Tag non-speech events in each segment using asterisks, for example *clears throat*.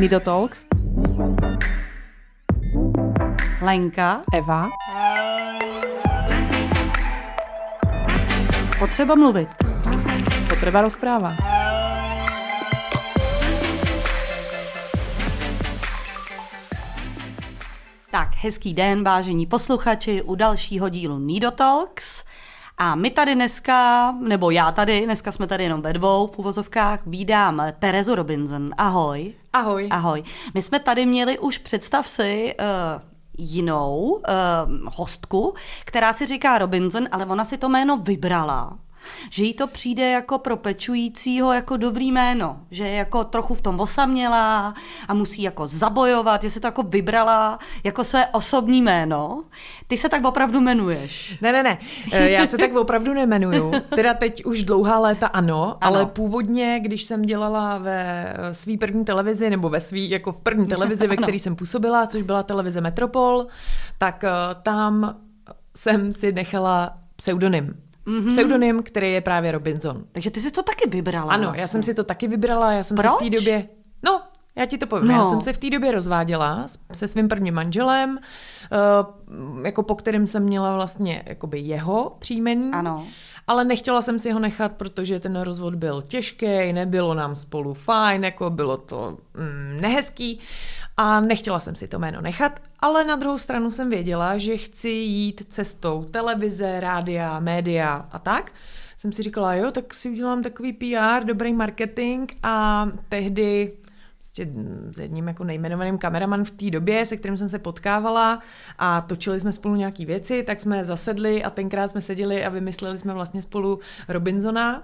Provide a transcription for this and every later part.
Nido Talks. Lenka. Eva. Potřeba mluvit. Potreba rozpráva. Tak, hezký den, vážení posluchači, u dalšího dílu Nido Talks. A my tady dneska, nebo já tady, dneska jsme tady jenom ve dvou v uvozovkách, vídám Terezu Robinson. Ahoj. Ahoj. Ahoj. My jsme tady měli už, představ si, uh, jinou uh, hostku, která si říká Robinson, ale ona si to jméno vybrala že jí to přijde jako pro pečujícího jako dobrý jméno, že je jako trochu v tom osamělá a musí jako zabojovat, že se to jako vybrala jako své osobní jméno. Ty se tak opravdu jmenuješ. Ne, ne, ne, eh, já se tak opravdu nemenuju. Teda teď už dlouhá léta ano, ano. ale původně, když jsem dělala ve eh, svý první televizi, nebo ve svý, jako v první televizi, ve *laughs* které jsem působila, což byla televize Metropol, tak eh, tam jsem si nechala pseudonym mm-hmm. pseudonym, který je právě Robinson. Takže ty jsi to taky vybrala. Ano, vlastně. já jsem si to taky vybrala, já jsem Proč? se v té době... No, já ti to povím. No. Já jsem se v té době rozváděla se svým prvním manželem, uh, jako po kterém jsem měla vlastně jakoby jeho příjmení. Ano. Ale nechtěla jsem si ho nechat, protože ten rozvod byl těžký, nebylo nám spolu fajn, jako bylo to mm, nehezký a nechtěla jsem si to jméno nechat, ale na druhou stranu jsem věděla, že chci jít cestou televize, rádia, média a tak. Jsem si říkala, jo, tak si udělám takový PR, dobrý marketing a tehdy prostě s jedním jako nejmenovaným kameraman v té době, se kterým jsem se potkávala a točili jsme spolu nějaké věci, tak jsme zasedli a tenkrát jsme seděli a vymysleli jsme vlastně spolu Robinsona.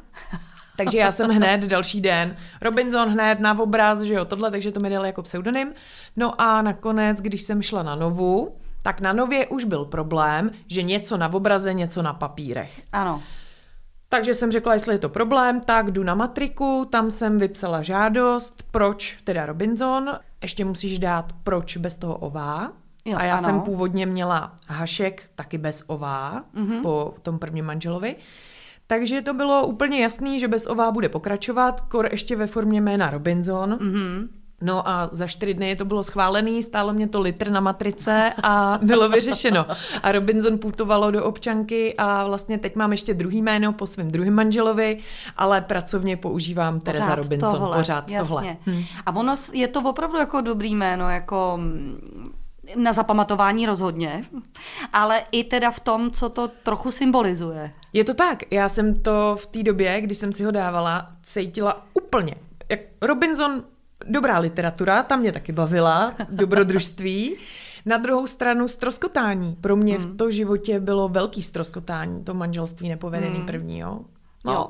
Takže já jsem hned další den, Robinson hned na obraz, že jo, tohle, takže to mi dali jako pseudonym. No a nakonec, když jsem šla na novu, tak na nově už byl problém, že něco na obraze, něco na papírech. Ano. Takže jsem řekla, jestli je to problém, tak jdu na matriku, tam jsem vypsala žádost, proč teda Robinson, ještě musíš dát proč bez toho ová. Jo, a já ano. jsem původně měla hašek taky bez ová mm-hmm. po tom prvním manželovi. Takže to bylo úplně jasný, že bez ová bude pokračovat, kor ještě ve formě jména Robinson. Mm-hmm. No a za čtyři dny to bylo schválený, stálo mě to litr na matrice a *laughs* bylo vyřešeno. A Robinson putovalo do občanky a vlastně teď mám ještě druhý jméno po svém druhém manželovi, ale pracovně používám pořád Tereza Robinson. Tohle, pořád jasně. tohle. Hm. A ono je to opravdu jako dobrý jméno, jako na zapamatování rozhodně, ale i teda v tom, co to trochu symbolizuje. Je to tak. Já jsem to v té době, kdy jsem si ho dávala, cítila úplně. Jak Robinson, dobrá literatura, tam mě taky bavila, *laughs* dobrodružství. Na druhou stranu stroskotání. Pro mě hmm. v to životě bylo velký stroskotání, to manželství nepovedený hmm. první, jo. No, jo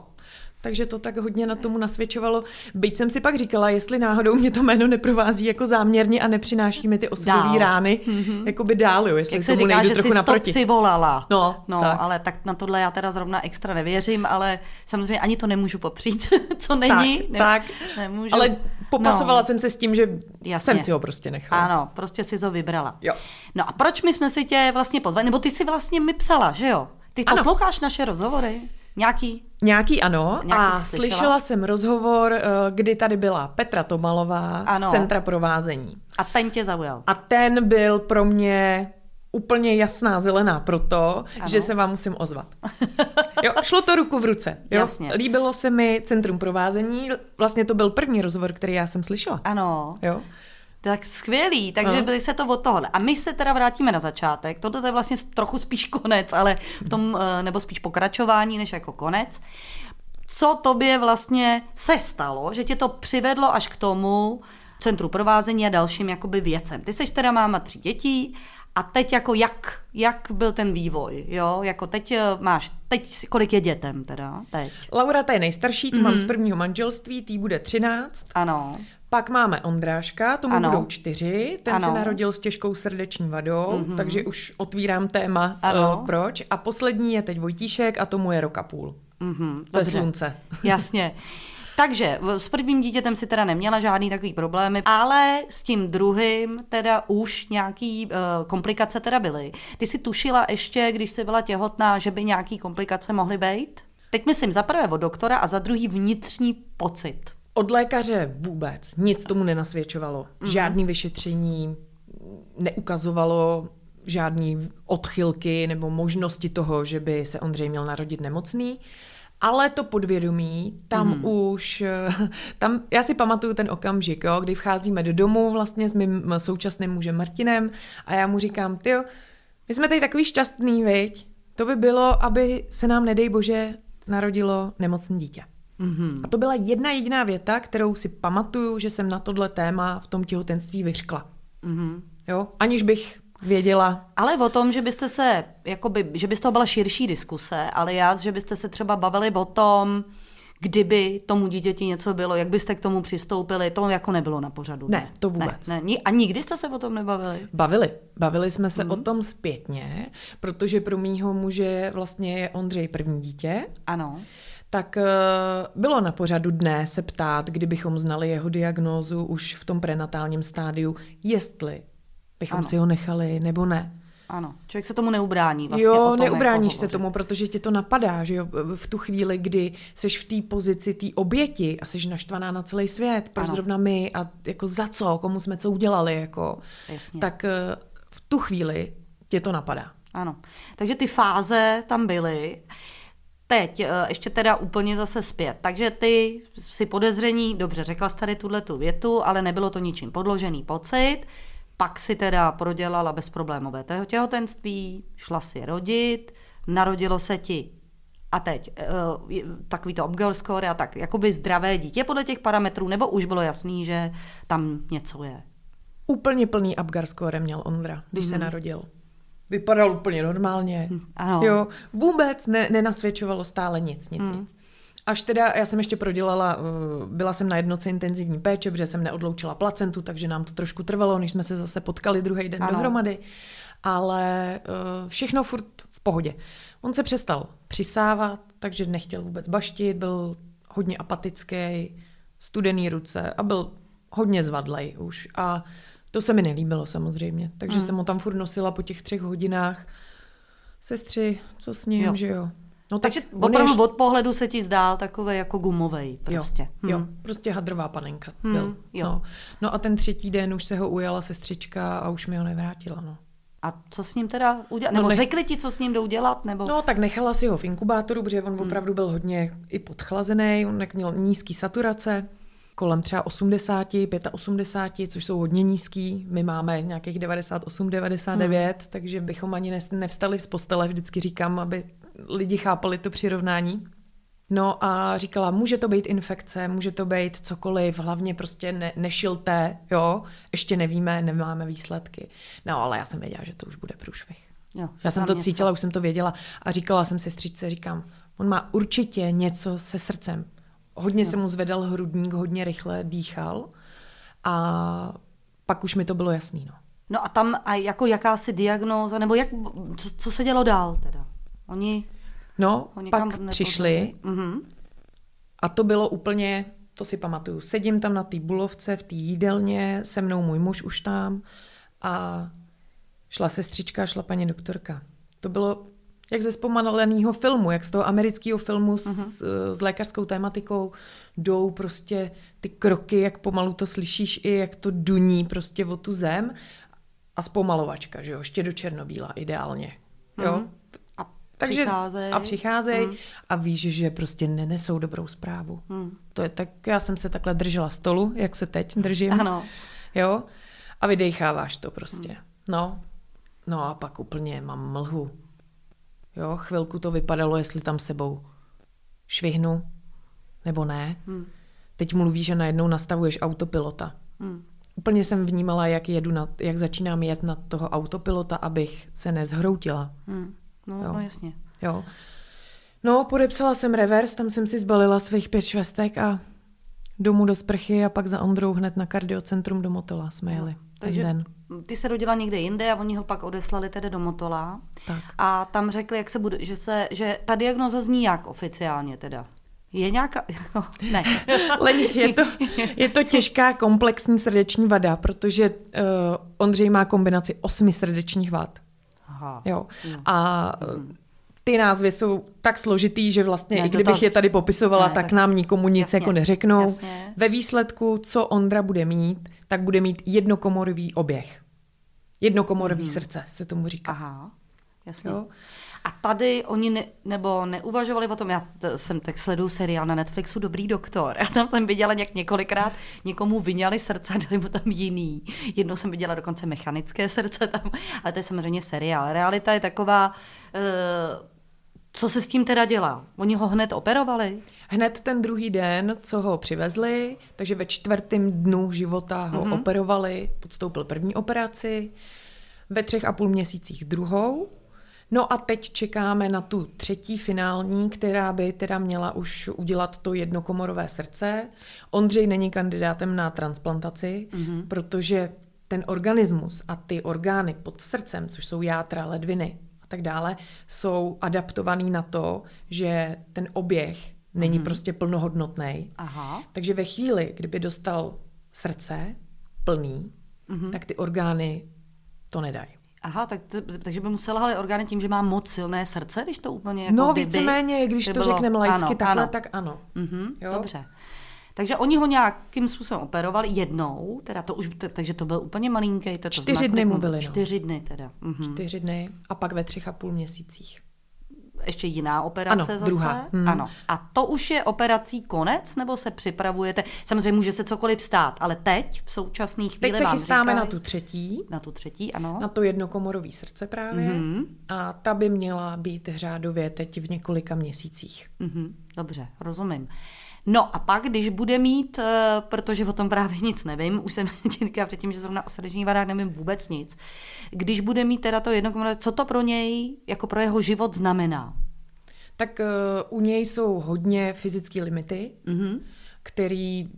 takže to tak hodně na tomu nasvědčovalo. Byť jsem si pak říkala, jestli náhodou mě to jméno neprovází jako záměrně a nepřináší mi ty osudové rány mm-hmm. jako by dál, jo, jestli Jak se tomu říká, že trochu jsi naproti. to přivolala. No, no tak. ale tak na tohle já teda zrovna extra nevěřím, ale samozřejmě ani to nemůžu popřít, *laughs* co není. Tak, ne, tak. Nemůžu. ale popasovala no. jsem se s tím, že Jasně. jsem si ho prostě nechala. Ano, prostě si ho vybrala. Jo. No a proč my jsme si tě vlastně pozvali? Nebo ty si vlastně mi psala, že jo? Ty ano. posloucháš naše rozhovory? Nějaký? Nějaký ano. Nějaký a slyšela? slyšela jsem rozhovor, eh, kdy tady byla Petra Tomalová ano. z Centra provázení. A ten tě zaujal. A ten byl pro mě úplně jasná zelená proto, ano. že se vám musím ozvat. *laughs* Jo, šlo to ruku v ruce. Jo? Jasně. Líbilo se mi Centrum provázení. Vlastně to byl první rozhovor, který já jsem slyšela. Ano. Jo. Tak skvělý, takže byli se to od tohohle. A my se teda vrátíme na začátek. Toto je vlastně trochu spíš konec, ale v tom, eh, nebo spíš pokračování, než jako konec. Co tobě vlastně se stalo, že tě to přivedlo až k tomu centru provázení a dalším jakoby věcem. Ty seš teda máma tří dětí a teď jako jak, jak byl ten vývoj, jo? Jako teď eh, máš, teď kolik je dětem teda teď? Laura ta je nejstarší, tu mm-hmm. mám mhm. z prvního manželství, tý bude 13. Ano. Pak máme Ondráška, tomu ano. budou čtyři, ten ano. se narodil s těžkou srdeční vadou, mm-hmm. takže už otvírám téma, ano. Uh, proč. A poslední je teď Vojtíšek a tomu je rok a půl. Mm-hmm, to dobře. je slunce. *laughs* Jasně. Takže s prvním dítětem si teda neměla žádný takový problémy, ale s tím druhým teda už nějaký uh, komplikace teda byly. Ty si tušila ještě, když jsi byla těhotná, že by nějaký komplikace mohly být? Teď myslím za prvé od doktora a za druhý vnitřní pocit. Od lékaře vůbec nic tomu nenasvědčovalo. Mhm. Žádný vyšetření neukazovalo žádný odchylky nebo možnosti toho, že by se Ondřej měl narodit nemocný. Ale to podvědomí, tam Mhm. mm. už, *laughs* tam, já si pamatuju ten okamžik, jo, kdy vcházíme do domu vlastně s mým současným mužem Martinem a já mu říkám, ty my jsme tady takový šťastný, viď? To by bylo, aby se nám, nedej bože, narodilo nemocné dítě. Mhm. A to byla jedna jediná věta, kterou si pamatuju, že jsem na tohle téma v tom těhotenství vyřkla. Mhm. Jo? Aniž bych věděla, Ale o tom, že byste se, jakoby, že by z toho byla širší diskuse, ale já, že byste se třeba bavili o tom, kdyby tomu dítěti něco bylo, jak byste k tomu přistoupili, to jako nebylo na pořadu. Ne, to vůbec. Ne, ne. A nikdy jste se o tom nebavili? Bavili. Bavili jsme se mm. o tom zpětně, protože pro mýho muže vlastně je Ondřej první dítě, Ano. Tak eh, bylo na pořadu dne se ptát, kdybychom znali jeho diagnózu už v tom prenatálním stádiu, jestli bychom Ano. si ho nechali nebo ne. Ano, člověk se tomu neubrání vlastně o jo, tom, neubráníš jako se hovořit. tomu, protože tě to napadá, že jo, v tu chvíli, kdy seš v té pozici té oběti a seš naštvaná na celý svět, proč Ano. zrovna my a jako za co, komu jsme co udělali, jako, Jasně. tak eh, v tu chvíli tě to napadá. Ano. Takže ty fáze tam byly. Teď eh, ještě teda úplně zase zpět. Takže ty si podezření, dobře, řekla jsi tady tuhle tu větu, ale nebylo to ničím podložený pocit. Pak si teda prodělala bezproblémové těhotenství, šla si rodit, narodilo se ti a teď uh, takový to upgirl score a tak, jakoby zdravé dítě podle těch parametrů, nebo už bylo jasný, že tam něco je? Úplně plný Abgar score měl Ondra, když mm. se narodil. Vypadal úplně normálně. Mhm. ano. Jo, vůbec ne, nenasvědčovalo stále nic, nic, mm. nic. Až teda, já jsem ještě prodělala, uh, byla jsem na jednoce intenzivní péče, protože jsem neodloučila placentu, takže nám to trošku trvalo, než jsme se zase potkali druhý den Ano. dohromady. Ale uh, všechno furt v pohodě. On se přestal přisávat, takže nechtěl vůbec baštit, byl hodně apatický, studený ruce a byl hodně zvadlej už. A to se mi nelíbilo samozřejmě, takže Mm. jsem ho tam furt nosila po těch třech hodinách. Sestři, co s ním, Jo. že jo. No, Takže on je opravdu ještě- od pohledu se ti zdál takový jako gumovej prostě. Jo, jo, prostě hadrová panenka Hmm, byl. jo. No. no a ten třetí den už se ho ujala sestřička a už mi ho nevrátila. No. A co s ním teda udělat? No Nebo nech- řekli ti, co s ním jdou dělat? Nebo... no tak nechala si ho v inkubátoru, protože Hmm. on opravdu byl hodně i podchlazený, on měl nízký saturace, kolem třeba 80, 85, což jsou hodně nízký. My máme nějakých 98, 99, hmm. takže bychom ani nevstali z postele, vždycky říkám, aby lidi chápali to přirovnání. No a říkala, může to být infekce, může to být cokoliv, hlavně prostě ne, nešilte, jo, ještě nevíme, nemáme výsledky. No ale já jsem věděla, že to už bude průšvih. Jo, Já jsem to něco. cítila, už jsem to věděla a říkala jsem si stříčce, říkám, on má určitě něco se srdcem. Hodně se mu zvedal hrudník, hodně rychle dýchal a pak už mi to bylo jasný, no. No a tam a jako jakási diagnóza, nebo jak, co, co se dělo dál teda? Oni No, ho pak přišli Mhm. a to bylo úplně, to si pamatuju, sedím tam na té bulovce v té jídelně, se mnou můj muž už tam a šla sestřička, šla paní doktorka. To bylo jak ze zpomaleného filmu, jak z toho amerického filmu s, s, s lékařskou tématikou jdou prostě ty kroky, jak pomalu to slyšíš i jak to duní prostě o tu zem a zpomalovačka, že jo, štědočernobílá ideálně, jo. Mhm. A Takže přicházejí. a přicházejí Mhm. a víš, že prostě nenesou dobrou zprávu. Mhm. To je tak, já jsem se takhle držela stolu, jak se teď držím. Ano. Jo? A vydecháváš to prostě. No. No a pak úplně mám mlhu. Jo, chvilku to vypadalo, jestli tam sebou švihnu, nebo ne. Hmm. Teď mluví, že najednou nastavuješ autopilota. Hmm. Úplně jsem vnímala, jak, jedu na, jak začínám jet na toho autopilota, abych se nezhroutila. Hmm. No, Jo. no jasně. Jo. No, podepsala jsem revers, tam jsem si zbalila svých pět švestek a domů do sprchy a pak za Ondrou hned na kardiocentrum do Motola jsme jeli ten Takže den. Ty se rodila někde jinde a oni ho pak odeslali tedy do Motola. Tak. A tam řekli, jak se bude, že, se, že ta diagnoza zní jak oficiálně teda? Je nějaká, *laughs* jako, ne. *laughs* Je to, je to těžká komplexní srdeční vada, protože uh, Ondřej má kombinaci osmi srdečních vad. Aha. Jo. Jo. A uh, ty názvy jsou tak složitý, že vlastně Ne, i kdybych to- je tady popisovala, Ne, tak, nám nikomu nic jasně, jako neřeknou. jasně. Ve výsledku, co Ondra bude mít, tak bude mít jednokomorový oběh. Jednokomorový Mhm. srdce se tomu říká. Aha, jasně. Jo? A tady oni ne, nebo neuvažovali o tom, já t- jsem tak sleduju seriál na Netflixu Dobrý doktor *laughs* a tam jsem viděla nějak několikrát někomu vyňali srdce a *laughs* dali mu tam jiný. Jednou jsem viděla dokonce mechanické srdce tam, ale to je samozřejmě seriál. Realita je taková, uh, co se s tím teda dělá? Oni ho hned operovali? Hned ten druhý den, co ho přivezli, takže ve čtvrtém dnu života ho Mhm. mm-hmm. operovali, podstoupil první operaci, ve třech a půl měsících druhou. No a teď čekáme na tu třetí finální, která by teda měla už udělat to jednokomorové srdce. Ondřej není kandidátem na transplantaci, mm-hmm. protože ten organismus a ty orgány pod srdcem, což jsou játra, ledviny a tak dále, jsou adaptovaný na to, že ten oběh není mm-hmm. prostě plnohodnotný. Aha. Takže ve chvíli, kdyby dostal srdce plný, mm-hmm. tak ty orgány to nedají. Aha, tak to, takže by musela ale orgány tím, že má moc silné srdce, když to úplně jako No kdyby- víceméně, když to bylo- řekneme laicky ano, takhle, ano. tak ano. Mhm, Jo? dobře. Takže oni ho nějakým způsobem operovali jednou, teda to už, t- takže to byl úplně malinký. To, to Čtyři znamená, dny mu byly, no. Čtyři dny teda. Mhm. Čtyři dny a pak ve třech a půl měsících. Ještě jiná operace Ano, zase? druhá. Mhm. Ano. A to už je operací konec, nebo se připravujete? Samozřejmě může se cokoliv stát, ale teď, v současné chvíli Teď se vám chystáme říkají, na tu třetí, na tu třetí, ano. na to jednokomorový srdce právě. Mhm. A ta by měla být řádově teď v několika měsících. Mhm, dobře, rozumím. No a pak, když bude mít, eh, protože o tom právě nic nevím, už jsem *laughs* ti říkala předtím, že zrovna o srdečních vadách nevím vůbec nic, když bude mít teda to jedno co to pro něj, jako pro jeho život znamená? Tak uh, u něj jsou hodně fyzické limity, Mhm. který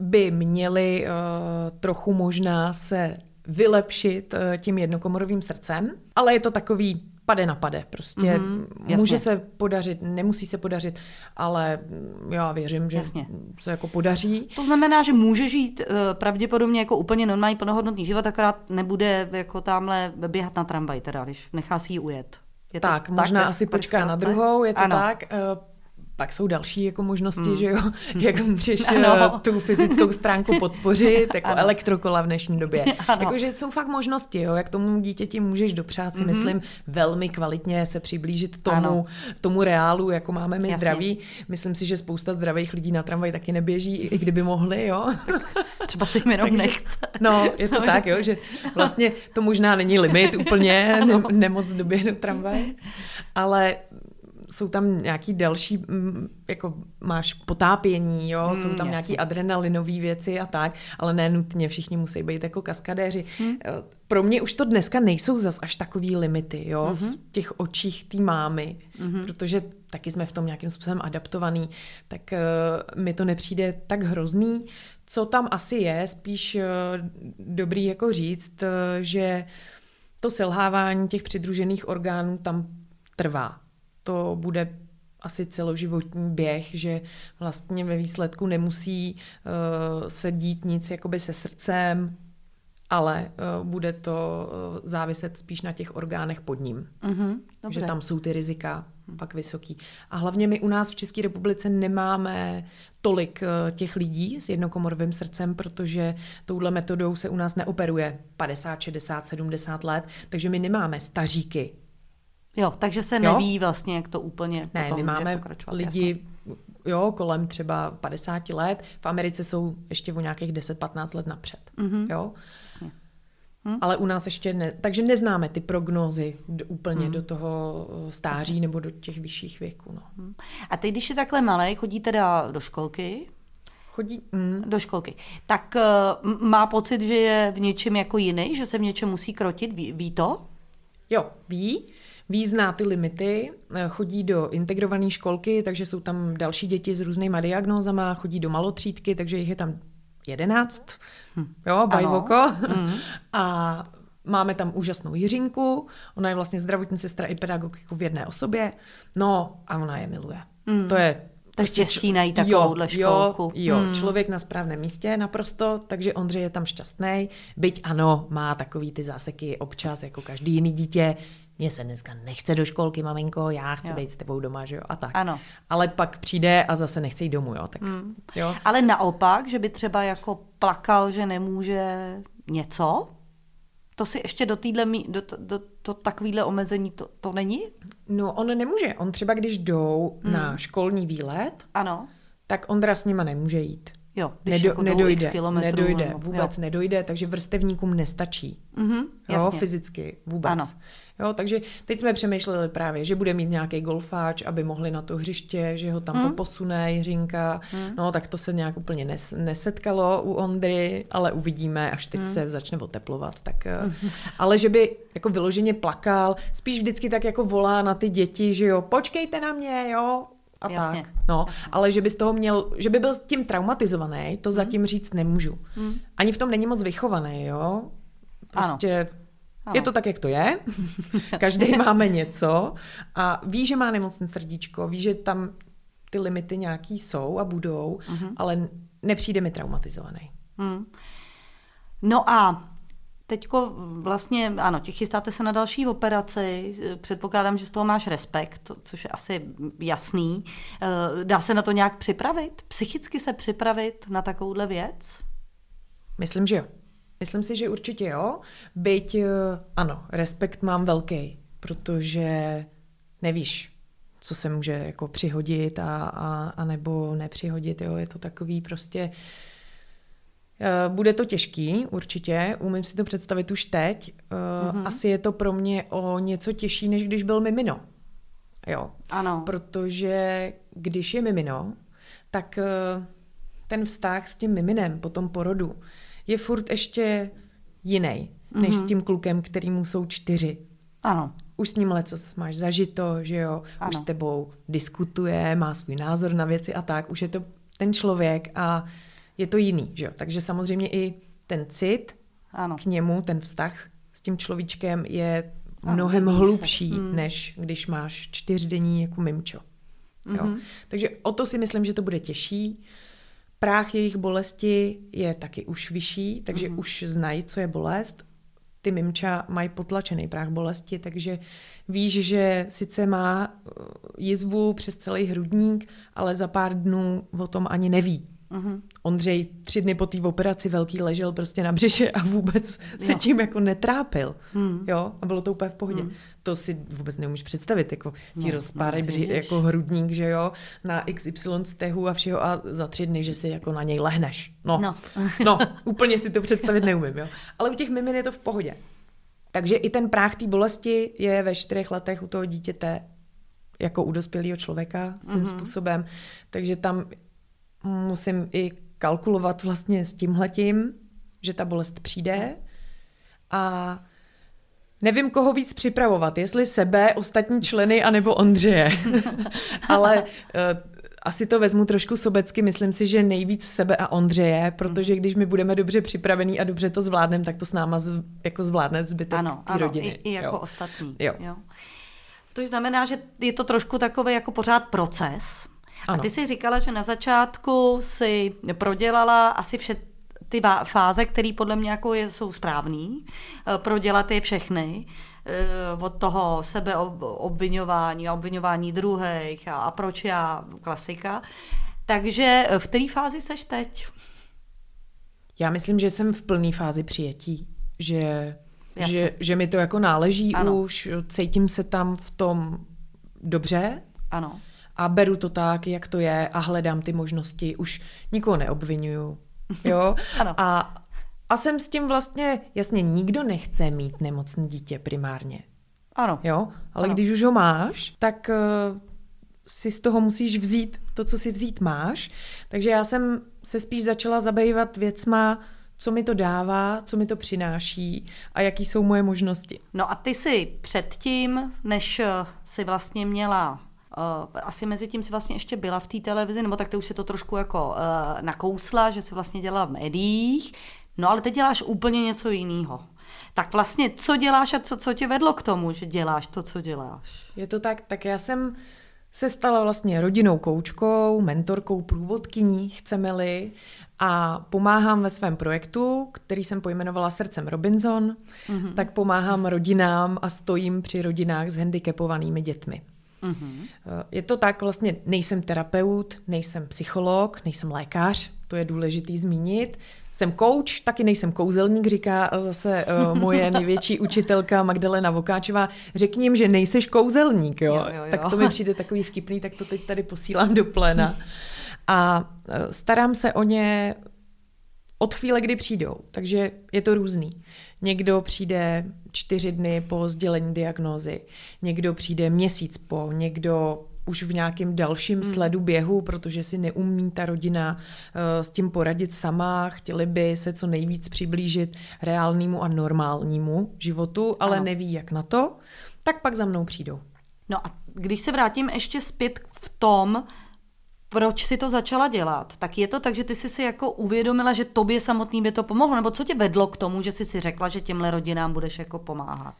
by měly uh, trochu možná se vylepšit uh, tím jednokomorovým srdcem, ale je to takový pade na pade. Prostě Mhm, mm, jasně. může se podařit, nemusí se podařit, ale já věřím, že Jasně. se jako podaří. To znamená, že může žít eh, pravděpodobně jako úplně normální plnohodnotný život, akorát nebude jako tamhle běhat na tramvaj, teda, když nechá si ji ujet. Je to tak, možná ve- asi počká na druhou, je to ano. tak. eh, Pak jsou další jako možnosti, že jo, jak můžeš *laughs* Ano. ano. tu fyzickou stránku podpořit, jako Ano. elektrokola v dnešní době. *laughs* Jakože jsou fakt možnosti, jo, jak tomu dítěti můžeš dopřát si, myslím, velmi kvalitně se přiblížit tomu. Ano. tomu reálu, jako máme my Jasně. zdraví. Myslím si, že spousta zdravých lidí na tramvaj taky neběží, i kdyby mohli, jo. *laughs* Třeba si jim jenom Takže- nechce. No, je to No, tak, jo, že vlastně to možná není limit úplně, ne, nemoc doběhnout tramvaj, ale jsou tam nějaký další, mm, jako máš potápění, jo, Mm, jsou tam jasně. nějaký adrenalinové věci a tak, ale ne nutně všichni musí být jako kaskadéři. Eh, Pro mě už to dneska nejsou zas až takový limity, jo, v těch očích té mámy, protože taky jsme v tom nějakým způsobem adaptovaný, tak eh, mi to nepřijde tak hrozný. Co tam asi je, spíš eh, dobrý jako říct, eh, že to selhávání těch přidružených orgánů tam trvá. To bude asi celoživotní běh, že vlastně ve výsledku nemusí uh, se dít nic jakoby se srdcem, ale uh, bude to uh, záviset spíš na těch orgánech pod ním. Mhm, Takže dobře. tam jsou ty rizika pak vysoký. A hlavně my u nás v České republice nemáme tolik těch lidí s jednokomorovým srdcem, protože touhle metodou se u nás neoperuje 50, 60, 70 let, takže my nemáme staříky. Jo, takže se Jo? neví vlastně, jak to úplně Ne, potom my máme pokračovat. lidi jo, kolem třeba 50 let, v Americe jsou ještě o nějakých 10-15 let napřed. Mhm. Jo? Jasně. Ale u nás ještě ne, takže neznáme ty prognózy úplně do toho eh, stáří nebo do těch vyšších věků. No. Hm. A teď, když je takhle malý, chodí teda do školky, Chodí, mm, do školky, tak m- má pocit, že je v něčem jako jiný, že se v něčem musí krotit, ví, ví to? Jo, ví. Ví, zná ty limity, eh, chodí do integrované školky, takže jsou tam další děti s různýma diagnózama, chodí do malotřídky, takže jich je tam jedenáct, jo, bajvoko. *laughs* A máme tam úžasnou Jiřinku, ona je vlastně zdravotní sestra i pedagog jako v jedné osobě, no a ona je miluje. To je To je prostě štěstí najít takovouhle jo, školku. Jo, jo Hmm. člověk na správném místě naprosto, takže Ondřej je tam šťastný. Byť ano, má takový ty záseky občas, jako každý jiný dítě, Mně se dneska nechce do školky, maminko, já chci jo. být s tebou doma, že jo, a tak. Ano. Ale pak přijde a zase nechce jít domů, jo, tak Hmm. jo. Ale naopak, že by třeba jako plakal, že nemůže něco, to si ještě do týhle, do, do, do, takovýhle omezení to, to není? No on nemůže, on třeba když jdou na školní výlet, Ano. tak Ondra s nima nemůže jít. Jo, když Nedo, jako nedojde, x kilometrů. nedojde, nebo- vůbec jo. nedojde, takže vrstevníkům nestačí. Mhm, Jo, jasně. fyzicky vůbec. Ano. Jo, takže teď jsme přemýšleli právě, že bude mít nějaký golfáč, aby mohli na to hřiště, že ho tam Hmm. hmm. poposune Jiřinka. Hmm. No, tak to se nějak úplně nes, nesetkalo u Ondry, ale uvidíme, až teď hmm. se začne oteplovat. Tak, eh, *laughs* ale že by jako vyloženě plakal, spíš vždycky tak jako volá na ty děti, že jo, počkejte na mě, jo, a Jasně. tak. No, ale že by z toho měl, že by byl s tím traumatizovaný, to zatím říct nemůžu. Hmm. Ani v tom není moc vychovaný, jo. Prostě Ano. Je to tak, jak to je. *laughs* Každý máme něco a ví, že má nemocné srdíčko, ví, že tam ty limity nějaký jsou a budou, Mhm. ale nepřijde mi traumatizovaný. Hmm. No a teďko vlastně, ano, ti chystáte se na další operaci, předpokládám, že z toho máš respekt, což je asi jasný. Eh, Dá se na to nějak připravit? Psychicky se připravit na takovouhle věc? Myslím, že jo. Myslím si, že určitě jo. Byť, eh, ano, respekt mám velký, protože nevíš, co se může jako přihodit a, a, a nebo nepřihodit. Jo. Je to takový prostě... eh, Bude to těžký, určitě, umím si to představit už teď. Mm-hmm. Asi je to pro mě o něco těžší, než když byl mimino. Jo. Ano. Protože když je mimino, tak ten vztah s tím miminem po tom porodu je furt ještě jiný, než s tím klukem, kterýmu jsou čtyři. Ano. Už s ním lecos máš zažito, že jo, Ano. už s tebou diskutuje, má svůj názor na věci a tak, už je to ten člověk a je to jiný, že jo. Takže samozřejmě i ten cit Ano. k němu, ten vztah s tím človíčkem je Ano, mnohem hlubší, Mm. než když máš čtyřdenní jako mimčo. Jo? Mhm. Takže o to si myslím, že to bude těžší. Práh jejich bolesti je taky už vyšší, takže Mhm. už znají, co je bolest. Ty mimča mají potlačený práh bolesti, takže víš, že sice má eh, jizvu přes celý hrudník, ale za pár dnů o tom ani neví. Mhm. Ondřej tři dny po té operaci velký ležel prostě na břiše a vůbec se Jo. tím jako netrápil. Hmm. Jo, a bylo to úplně v pohodě. Hmm. To si vůbec neumíš představit, jako ti No, rozpárají no, bři, jako hrudník, že jo, na XY stehu a všeho a za tři dny, že si jako na něj lehneš. No, No. no. *laughs* no úplně si to představit neumím, jo. Ale u těch mimin je to v pohodě. Takže i ten práh té bolesti je ve čtyřech letech u toho dítěte jako u dospělého člověka svým mm-hmm. způsobem. Takže tam musím i kalkulovat vlastně s tímhletím, že ta bolest přijde a nevím, koho víc připravovat, jestli sebe, ostatní členy, anebo Ondřeje. *laughs* Ale uh, asi to vezmu trošku sobecky, myslím si, že nejvíc sebe a Ondřeje, protože když my budeme dobře připravení a dobře to zvládneme, tak to s náma z, jako zvládne zbytek Ano, ano, rodiny. i, i jako jo. ostatní. Jo. Jo. To znamená, že je to trošku takový jako pořád proces. A Ano. ty jsi říkala, že na začátku si prodělala asi vše ty fáze, které podle mě jako je, jsou správný, eh, prodělat je všechny, eh, od toho sebeobvinování a obvinování druhých a, a proč já, klasika. Takže v které fázi seš teď? Já myslím, že jsem v plné fázi přijetí, že, Jasně. že, že mi to jako náleží Ano. už, cítím se tam v tom dobře Ano. A beru to tak, jak to je a hledám ty možnosti, už nikoho neobvinuju, jo, *laughs* Ano. a, a jsem s tím vlastně, jasně, nikdo nechce mít nemocné dítě primárně, Ano. jo, ale Ano. když už ho máš, tak uh, si z toho musíš vzít to, co si vzít máš. Takže já jsem se spíš začala zabývat věcma, co mi to dává, co mi to přináší a jaký jsou moje možnosti. No a ty si předtím, než eh, si vlastně měla asi mezi tím si vlastně ještě byla v té televizi, nebo tak ty už si to trošku jako uh, nakousla, že si vlastně dělala v médiích, no ale teď děláš úplně něco jiného. Tak vlastně, co děláš a co, co tě vedlo k tomu, že děláš to, co děláš? Je to tak, tak já jsem se stala vlastně rodinou koučkou, mentorkou, průvodkyní, chceme-li, a pomáhám ve svém projektu, který jsem pojmenovala Srdcem Robinson, mm-hmm. tak pomáhám rodinám a stojím při rodinách s handicapovanými dětmi. Mm-hmm. Je to tak, vlastně nejsem terapeut, nejsem psycholog, nejsem lékař, to je důležitý zmínit. Jsem coach, taky nejsem kouzelník, říká zase uh, moje *laughs* největší učitelka Magdalena Vokáčová. Řekni jim, že nejseš kouzelník, jo? Jo, jo, jo. Tak to mi přijde takový vtipný, tak to teď tady posílám do pléna. A e, starám se o ně od chvíle, kdy přijdou. Takže je to různý. Někdo přijde čtyři dny po sdělení diagnózy, někdo přijde měsíc po, někdo už v nějakém dalším hmm. sledu běhu, protože si neumí ta rodina uh, s tím poradit sama, chtěli by se co nejvíc přiblížit reálnému a normálnímu životu, ale ano. neví, jak na to, tak pak za mnou přijdou. No a když se vrátím ještě zpět v tom, proč si to začala dělat, tak je to tak, že ty jsi si jako uvědomila, že tobě samotný by to pomohlo, nebo co tě vedlo k tomu, že jsi si řekla, že těmhle rodinám budeš jako pomáhat?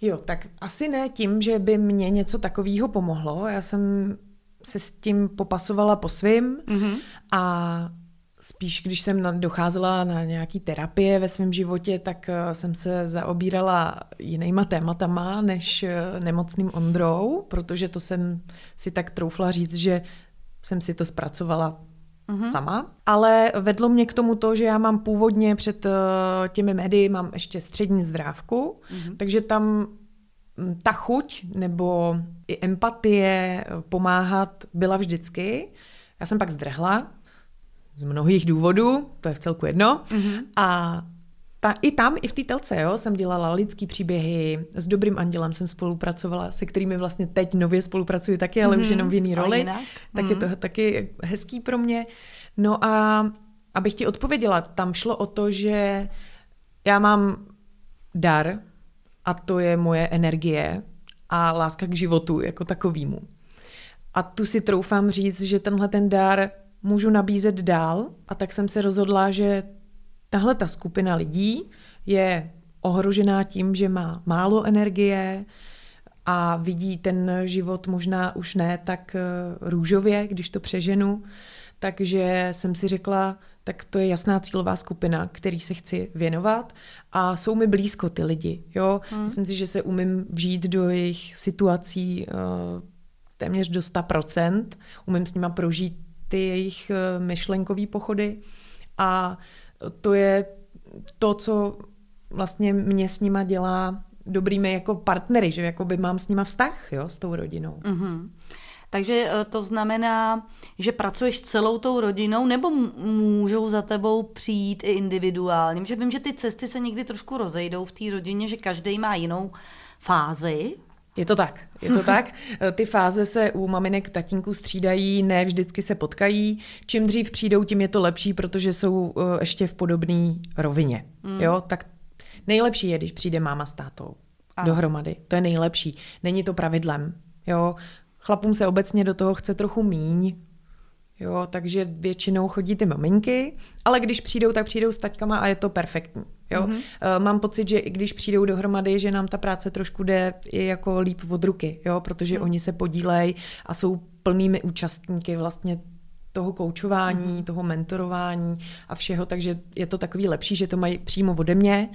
Jo, tak asi ne tím, že by mě něco takového pomohlo. Já jsem se s tím popasovala po svým mm-hmm. a spíš, když jsem docházela na nějaký terapie ve svém životě, tak eh, jsem se zaobírala jinýma tématama než eh, nemocným Ondrou, protože to jsem si tak troufla říct, že jsem si to zpracovala mm-hmm. sama, ale vedlo mě k tomu to, že já mám původně před uh, těmi médii mám ještě střední zdrávku, mm-hmm. takže tam hm, ta chuť nebo i empatie eh, pomáhat byla vždycky. Já jsem pak zdrhla z mnohých důvodů, to je v celku jedno, mm-hmm. a ta, I tam, i v té telce, jo, jsem dělala lidský příběhy, s Dobrým andělem jsem spolupracovala, se kterými vlastně teď nově spolupracuji taky, ale mm-hmm. už mhm. jenom v jiný roli. Tak mm-hmm. je to mhm. taky hezký pro mě. No a abych ti odpověděla, tam šlo o to, že já mám dar a to je moje energie a láska k životu jako takovýmu. A tu si troufám říct, že tenhle ten dar můžu nabízet dál a tak jsem se rozhodla, že tahle ta skupina lidí je ohrožená tím, že má málo energie a vidí ten život možná už ne tak eh, růžově, když to přeženu. Takže jsem si řekla, tak to je jasná cílová skupina, který se chci věnovat a jsou mi blízko ty lidi. Jo? Hmm. Myslím si, že se umím vžít do jejich situací uh, téměř do 100%. Umím s nima prožít ty jejich uh, myšlenkové pochody a to je to, co vlastně mě s nima dělá dobrými jako partnery, že jako by mám s nima vztah, jo, s tou rodinou. Mm-hmm. Takže eh, to znamená, že pracuješ s celou tou rodinou, nebo můžou za tebou přijít i individuálně? Že vím, že ty cesty se někdy trošku rozejdou v té rodině, že každý má jinou fázi. Je to tak, je to *laughs* tak. Ty fáze se u maminek tatínků střídají, ne vždycky se potkají. Čím dřív přijdou, tím je to lepší, protože jsou eh, ještě v podobné rovině. Mm. Jo, tak nejlepší je, když přijde máma s tátou ano. dohromady. To je nejlepší. Není to pravidlem. Jo, chlapům se obecně do toho chce trochu míň, Jo, takže většinou chodí ty maminky, ale když přijdou, tak přijdou s taťkama a je to perfektní. Jo? Mm-hmm. Mám pocit, že i když přijdou dohromady, že nám ta práce trošku jde i jako líp od ruky, jo? protože mm. oni se podílejí a jsou plnými účastníky vlastně toho koučování, mm. toho mentorování a všeho, takže je to takový lepší, že to mají přímo ode mě.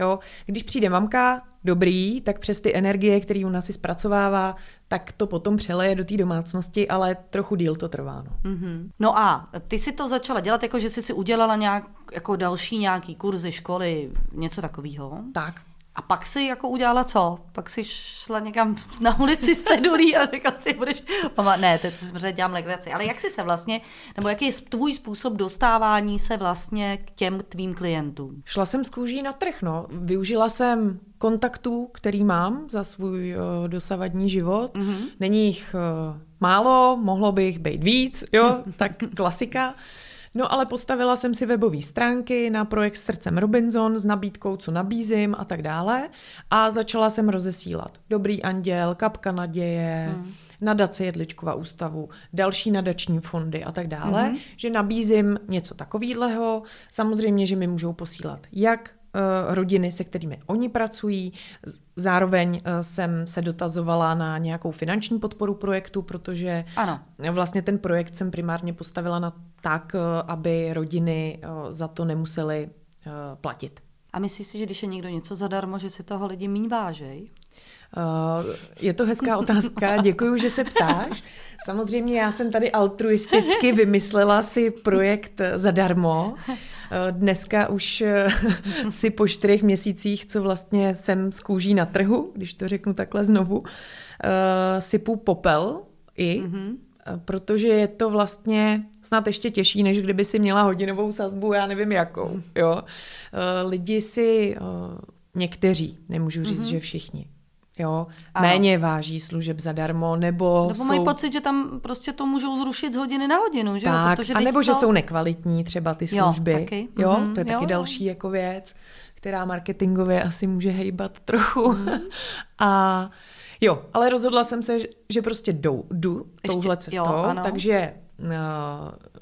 Jo? Když přijde mamka, dobrý, tak přes ty energie, které ona si zpracovává, tak to potom přeleje do té domácnosti, ale trochu díl to trvá. No. Mm-hmm. no a ty si to začala dělat, jako že jsi si udělala nějak, jako další nějaký kurzy, školy, něco takového? Tak, a pak si jako udělala co? Pak si šla někam *laughs* na ulici s cedulí a řekla si, budeš... Mama, ne, to si dělám legraci. Ale jak jsi se vlastně, nebo jaký je tvůj způsob dostávání se vlastně k těm tvým klientům? Šla jsem z kůží na trh, no. Využila jsem kontaktů, který mám za svůj uh, dosavadní život. Mm-hmm. Není jich uh, málo, mohlo by jich být víc, jo, *laughs* tak klasika. No ale postavila jsem si webové stránky na projekt Srdcem Robinson s nabídkou, co nabízím a tak dále a začala jsem rozesílat. Dobrý anděl, kapka naděje, hmm nadace Jedličkova ústavu, další nadační fondy a tak dále, mm-hmm. že nabízím něco takového. Samozřejmě, že mi můžou posílat jak rodiny, se kterými oni pracují. Zároveň jsem se dotazovala na nějakou finanční podporu projektu, protože ano. vlastně ten projekt jsem primárně postavila na tak, aby rodiny za to nemusely platit. A myslíš si, že když je někdo něco zadarmo, že si toho lidi míň vážej? Uh, je to hezká otázka, děkuji, že se ptáš. Samozřejmě já jsem tady altruisticky vymyslela si projekt zadarmo. Uh, dneska už uh, si po čtyřech měsících, co vlastně jsem z kůží na trhu, když to řeknu takhle znovu, sypu popel i, mm-hmm. protože je to vlastně snad ještě těžší, než kdyby si měla hodinovou sazbu, já nevím jakou. Jo? Lidi si, někteří, nemůžu říct, mm-hmm. že všichni, jo, ano. méně váží služeb zadarmo, nebo Nebo mají pocit, že tam prostě to můžou zrušit z hodiny na hodinu, že tak, jo? Protože a nebo to... že jsou nekvalitní třeba ty služby. Jo, taky. jo mm-hmm. to je jo, taky jo. další jako věc, která marketingově asi může hejbat trochu. Mm. *laughs* a jo, ale rozhodla jsem se, že prostě jdu, jdu touhle cestou, jo, takže uh,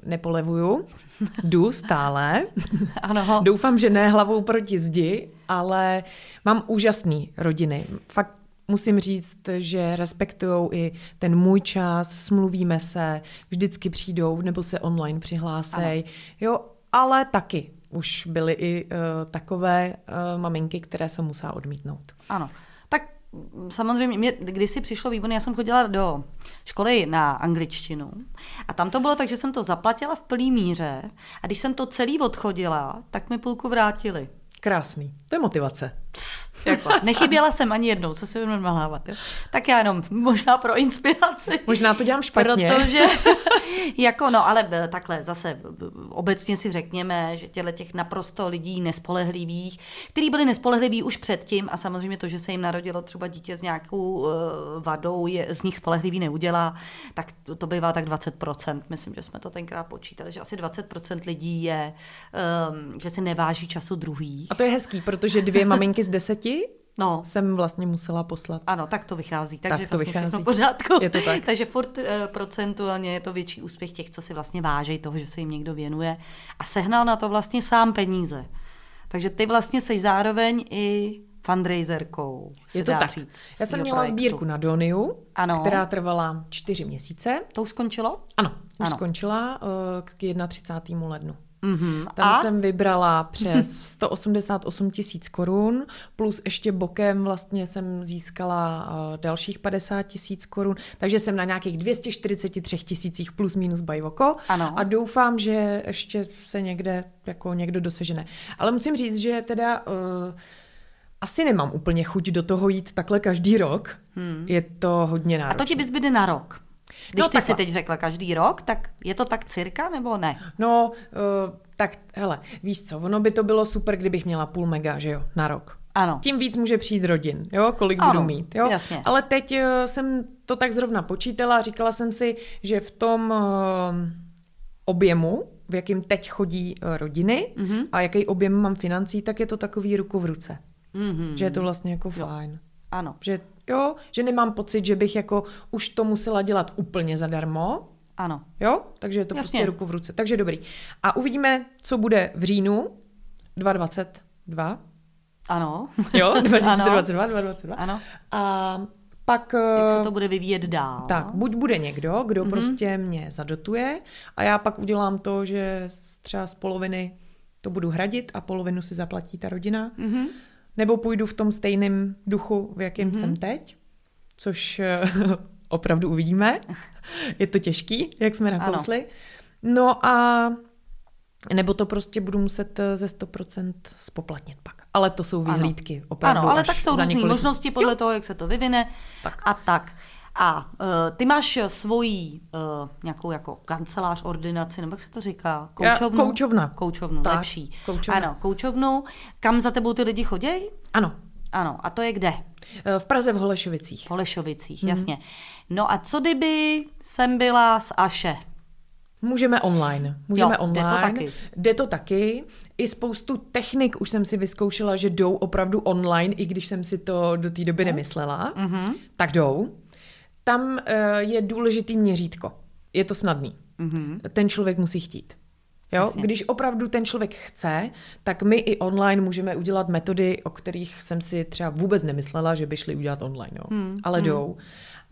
nepolevuju, *laughs* jdu stále. *laughs* ano. Doufám, že ne hlavou proti zdi, ale mám úžasný rodiny. Fakt musím říct, že respektují i ten můj čas, smluvíme se, vždycky přijdou nebo se online přihlásej. Jo, ale taky už byly i uh, takové uh, maminky, které se musela odmítnout. Ano. Tak samozřejmě, mě kdysi přišlo výborně, já jsem chodila do školy na angličtinu a tam to bylo tak, že jsem to zaplatila v plný míře a když jsem to celý odchodila, tak mi půlku vrátili. Krásný. To je motivace. Jako, nechyběla jsem ani jednou, co si budeme nalhávat. Jo? Tak já jenom možná pro inspiraci. Možná to dělám špatně. Protože, *laughs* jako no, ale eh, takhle zase eh, obecně si řekněme, že těle těch naprosto lidí nespolehlivých, kteří byli nespolehliví už předtím a samozřejmě to, že se jim narodilo třeba dítě s nějakou uh, vadou, je, z nich spolehlivý neudělá, tak to, to bývá tak 20%. Myslím, že jsme to tenkrát počítali, že asi 20% lidí je, um, že si neváží času druhých. A to je hezký, protože dvě maminky z deseti no. jsem vlastně musela poslat. Ano, tak to vychází. Takže tak to vlastně vychází. pořádku. Je to tak. takže furt uh, procentuálně je to větší úspěch těch, co si vlastně vážejí toho, že se jim někdo věnuje a sehnal na to vlastně sám peníze. Takže ty vlastně jsi zároveň i fundraiserkou. Je to tak. Říct, Já jsem měla projektu. sbírku na Doniu, ano. která trvala čtyři měsíce. To už skončilo? Ano, už ano. skončila uh, k 31. lednu. Mm-hmm. Tam a? jsem vybrala přes *laughs* 188 tisíc korun, plus ještě bokem vlastně jsem získala uh, dalších 50 tisíc korun, takže jsem na nějakých 243 tisících plus minus bajvoko ano. a doufám, že ještě se někde jako někdo dosežene. Ale musím říct, že teda uh, asi nemám úplně chuť do toho jít takhle každý rok. Hmm. Je to hodně náročné. A to ti vyzbyde na rok? Když no, ty si teď řekla každý rok, tak je to tak cirka nebo ne? No, uh, tak hele, víš co, ono by to bylo super, kdybych měla půl mega, že jo, na rok. Ano. Tím víc může přijít rodin, jo, kolik ano, budu mít, jo. Jasně. Ale teď uh, jsem to tak zrovna počítala, říkala jsem si, že v tom uh, objemu, v jakým teď chodí uh, rodiny mm-hmm. a jaký objem mám financí, tak je to takový ruku v ruce. Mm-hmm. Že je to vlastně jako jo. fajn. Ano. Že jo, že nemám pocit, že bych jako už to musela dělat úplně zadarmo. Ano. Jo, takže je to Jasně. prostě ruku v ruce. Takže dobrý. A uvidíme, co bude v říjnu 2022. Ano. Jo, *laughs* 2022, 2022. Ano. A pak... Jak se to bude vyvíjet dál. Tak, buď bude někdo, kdo mm-hmm. prostě mě zadotuje a já pak udělám to, že třeba z poloviny to budu hradit a polovinu si zaplatí ta rodina. Mm-hmm nebo půjdu v tom stejném duchu, v jakém mm-hmm. jsem teď, což eh, opravdu uvidíme. Je to těžký, jak jsme nakousli. No a nebo to prostě budu muset eh, ze 100% spoplatnit pak. Ale to jsou vyhlídky ano. opravdu Ano, ale tak jsou různé možnosti podle jo. toho, jak se to vyvine tak. a tak. A uh, ty máš svoji uh, nějakou jako kancelář, ordinaci, nebo jak se to říká? Koučovnu? Já, koučovna. Koučovnu, tak, lepší. Koučovna. Ano, koučovnu. Kam za tebou ty lidi chodí? Ano. Ano, a to je kde? V Praze v Holešovicích. V Holešovicích, mm. jasně. No a co kdyby jsem byla z Aše? Můžeme online. Můžeme jo, online. Jde to taky. Jde to taky. I spoustu technik už jsem si vyzkoušela, že jdou opravdu online, i když jsem si to do té doby nemyslela. Mm-hmm. Tak jdou tam uh, je důležitý měřítko. Je to snadný. Mm-hmm. Ten člověk musí chtít. Jo? Jasně. Když opravdu ten člověk chce, tak my i online můžeme udělat metody, o kterých jsem si třeba vůbec nemyslela, že by šli udělat online. Jo? Hmm. Ale hmm. jdou.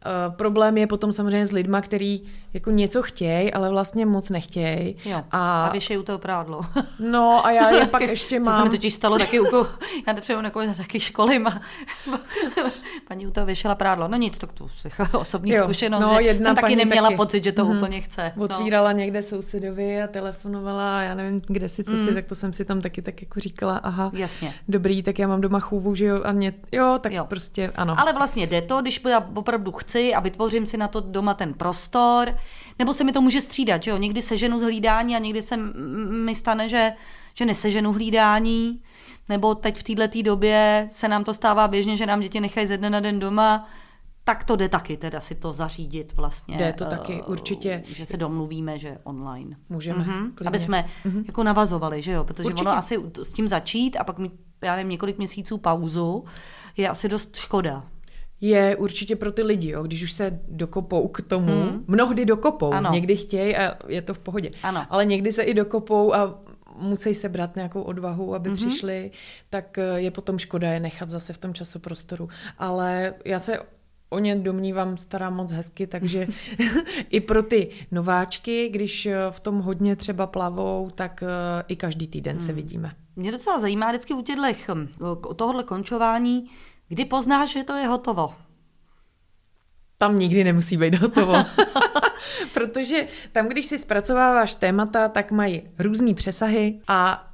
Uh, problém je potom samozřejmě s lidma, který jako něco chtějí, ale vlastně moc nechtějí. A, a věšejí u toho prádlo. *laughs* No a já je pak ještě mám. Co se mi totiž stalo taky u *laughs* já nepřeju na taky školy má. *laughs* paní u toho věšela prádlo. No nic, to tu osobní jo, zkušenost, no, že jsem taky neměla taky. pocit, že to mm, úplně chce. No. Otvírala někde sousedovi a telefonovala a já nevím, kde si, co mm. si, tak to jsem si tam taky tak jako říkala, aha, Jasně. dobrý, tak já mám doma chůvu, že jo, a mě, jo, tak jo. prostě ano. Ale vlastně jde to, když já opravdu chci a vytvořím si na to doma ten prostor, nebo se mi to může střídat, že jo, někdy seženu z hlídání a někdy se mi stane, že, že neseženu hlídání, nebo teď v této době se nám to stává běžně, že nám děti nechají ze dne na den doma, tak to jde taky teda si to zařídit vlastně. Jde to taky, uh, určitě. Že se domluvíme, že online. Můžeme, mm-hmm. Aby jsme mm-hmm. jako navazovali, že jo, protože určitě. ono asi s tím začít a pak mít, já nevím, několik měsíců pauzu je asi dost škoda je určitě pro ty lidi, jo, když už se dokopou k tomu, hmm. mnohdy dokopou, ano. někdy chtějí a je to v pohodě, ano. ale někdy se i dokopou a musí sebrat nějakou odvahu, aby mm-hmm. přišli, tak eh, je potom škoda je nechat zase v tom časoprostoru. Ale já se o ně domnívám stará moc hezky, takže *laughs* *laughs* i pro ty nováčky, když eh, v tom hodně třeba plavou, tak eh, i každý týden mm. se hmm. vidíme. Mě docela zajímá vždycky u těchto hm, tohohle končování, Kdy poznáš, že to je hotovo? Tam nikdy nemusí být hotovo. *laughs* Protože tam, když si zpracováváš témata, tak mají různé přesahy a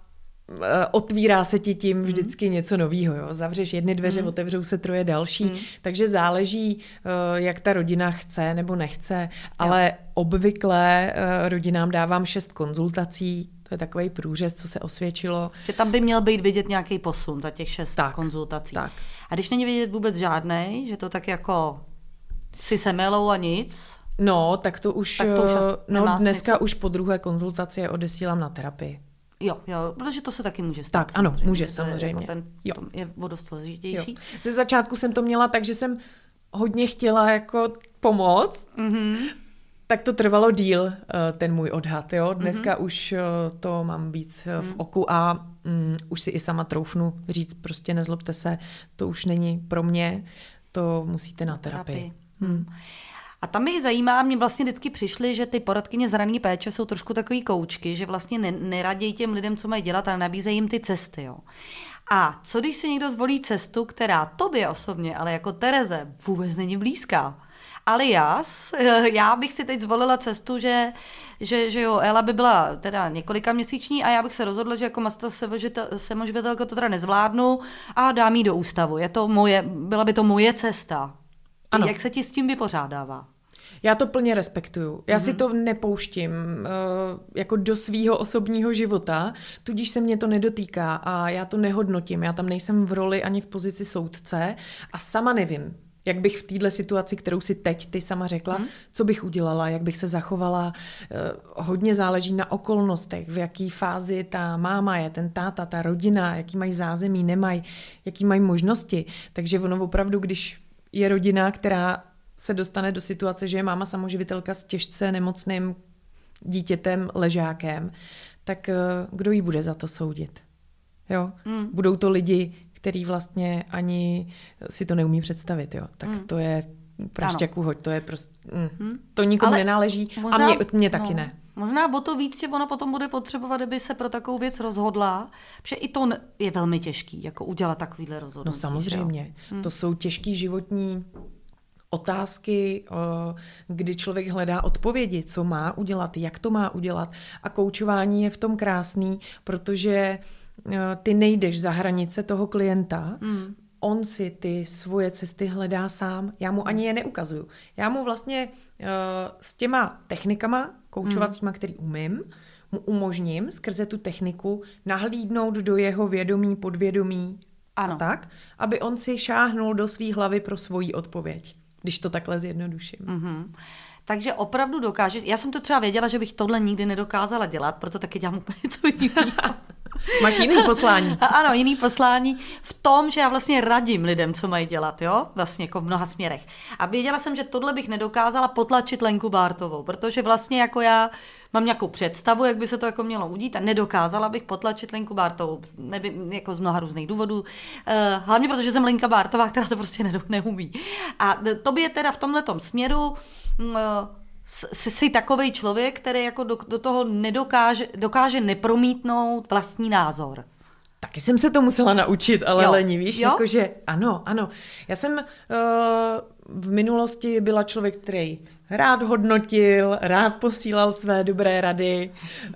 e, otvírá se ti tím mhm. vždycky mm. něco nového. Zavřeš jedny dveře, mm. otevřou se troje další, mm. takže záleží, e, jak ta rodina chce nebo nechce, ale jo. obvykle e, rodinám dávám šest konzultací, to je takový průřez, co se osvědčilo. Že tam by měl být vidět nějaký posun za těch šest tak, konzultací. Tak. A když není vidět vůbec žádný, že to tak jako si semelou a nic, No, tak to už, tak to už eh, no, dneska smysl. už po druhé konzultaci je odesílám na terapii. Jo, jo, protože to se taky může stát. Tak, ano, může, samozřejmě. To je, jako ten, jo. je o dost složitější. Ze začátku jsem to měla tak, že jsem hodně chtěla jako pomoct, mm-hmm tak to trvalo díl, eh, ten můj odhad. Jo? Dneska mm-hmm. už eh, to mám víc eh, v mm. oku a um, už si i sama troufnu říct, prostě nezlobte se, to už není pro mě, to musíte na terapii. terapii. Hmm. A tam mě zajímá, mě vlastně vždycky přišly, že ty poradkyně zraní péče jsou trošku takový koučky, že vlastně neradějí těm lidem, co mají dělat, ale nabízejí jim ty cesty. Jo. A co když si někdo zvolí cestu, která tobě osobně, ale jako Tereze, vůbec není blízká? Alias, *laughs* já bych si teď zvolila cestu, že, že, že jo, Ela by byla teda několika měsíční a já bych se rozhodla, že jako samoživitelka to teda nezvládnu a dám jí do ústavu. Je to moje, byla by to moje cesta. Ano. Jak se ti s tím vypořádává? Já to plně respektuju. Já mm-hmm. si mhm. to nepouštím uh, jako do svýho osobního života, tudíž se mě to nedotýká a já to nehodnotím. Já tam nejsem v roli ani v pozici soudce a sama nevím, jak bych v této situaci, kterou si teď ty sama řekla, hmm. co bych udělala, jak bych se zachovala. Eh, hodně záleží na okolnostech, v jaký fázi ta máma je, ten táta, ta rodina, jaký mají zázemí, nemají, jaký mají možnosti. Takže ono opravdu, když je rodina, která se dostane do situace, že je máma samoživitelka s těžce nemocným dítětem, ležákem, tak eh, kdo jí bude za to soudit? Jo? Hmm. Budou to lidi, který vlastně ani si to neumí představit, jo. Tak hmm. to je prašťaku hoď, to je prostě, mm, hmm. to nikomu Ale nenáleží možná, a mě, mě taky no. ne. Možná o to víc tě ona potom bude potřebovat, kdyby se pro takovou věc rozhodla, protože i to je velmi těžký, jako udělat takovýhle rozhodnutí. No samozřejmě, hmm. to jsou těžký životní otázky, kdy člověk hledá odpovědi, co má udělat, jak to má udělat. A koučování je v tom krásný, protože ty nejdeš za hranice toho klienta, mm. on si ty svoje cesty hledá sám, já mu ani je neukazuju. Já mu vlastně uh, s těma technikama koučovacíma, mm. který umím, mu umožním skrze tu techniku nahlídnout do jeho vědomí, podvědomí ano. a tak, aby on si šáhnul do své hlavy pro svoji odpověď, když to takhle zjednoduším. Mm-hmm. Takže opravdu dokáže. Já jsem to třeba věděla, že bych tohle nikdy nedokázala dělat, proto taky dělám úplně něco jiného. *laughs* Máš jiný poslání. A ano, jiný poslání v tom, že já vlastně radím lidem, co mají dělat, jo? Vlastně jako v mnoha směrech. A věděla jsem, že tohle bych nedokázala potlačit Lenku Bártovou, protože vlastně jako já mám nějakou představu, jak by se to jako mělo udít a nedokázala bych potlačit Lenku Bártovou, nevím, jako z mnoha různých důvodů. Uh, hlavně protože jsem Lenka Bártová, která to prostě *laughs* neumí. A to by je teda v tomhletom směru uh, jsi, jsi takový člověk, který jako do, do toho nedokáže, dokáže nepromítnout vlastní názor. Taky jsem se to musela naučit, ale jo. lení, víš, jo? jakože ano, ano. Já jsem uh, v minulosti byla člověk, který rád hodnotil, rád posílal své dobré rady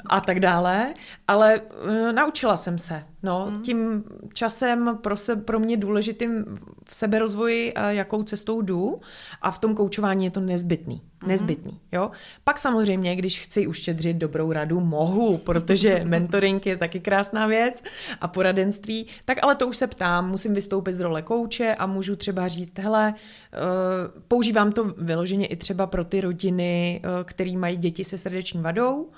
a tak dále, ale uh, naučila jsem se. No, mm. tím časem pro, se, pro mě důležitým v seberozvoji, uh, jakou cestou jdu a v tom koučování je to nezbytný. Mm. Nezbytný, jo. Pak samozřejmě, když chci uštědřit dobrou radu, mohu, protože *laughs* mentoring je taky krásná věc a poradenství, tak ale to už se ptám, musím vystoupit z role kouče a můžu třeba říct, hele, uh, používám to vyloženě i třeba pro ty rodiny, uh, které mají děti se srdeční vadou,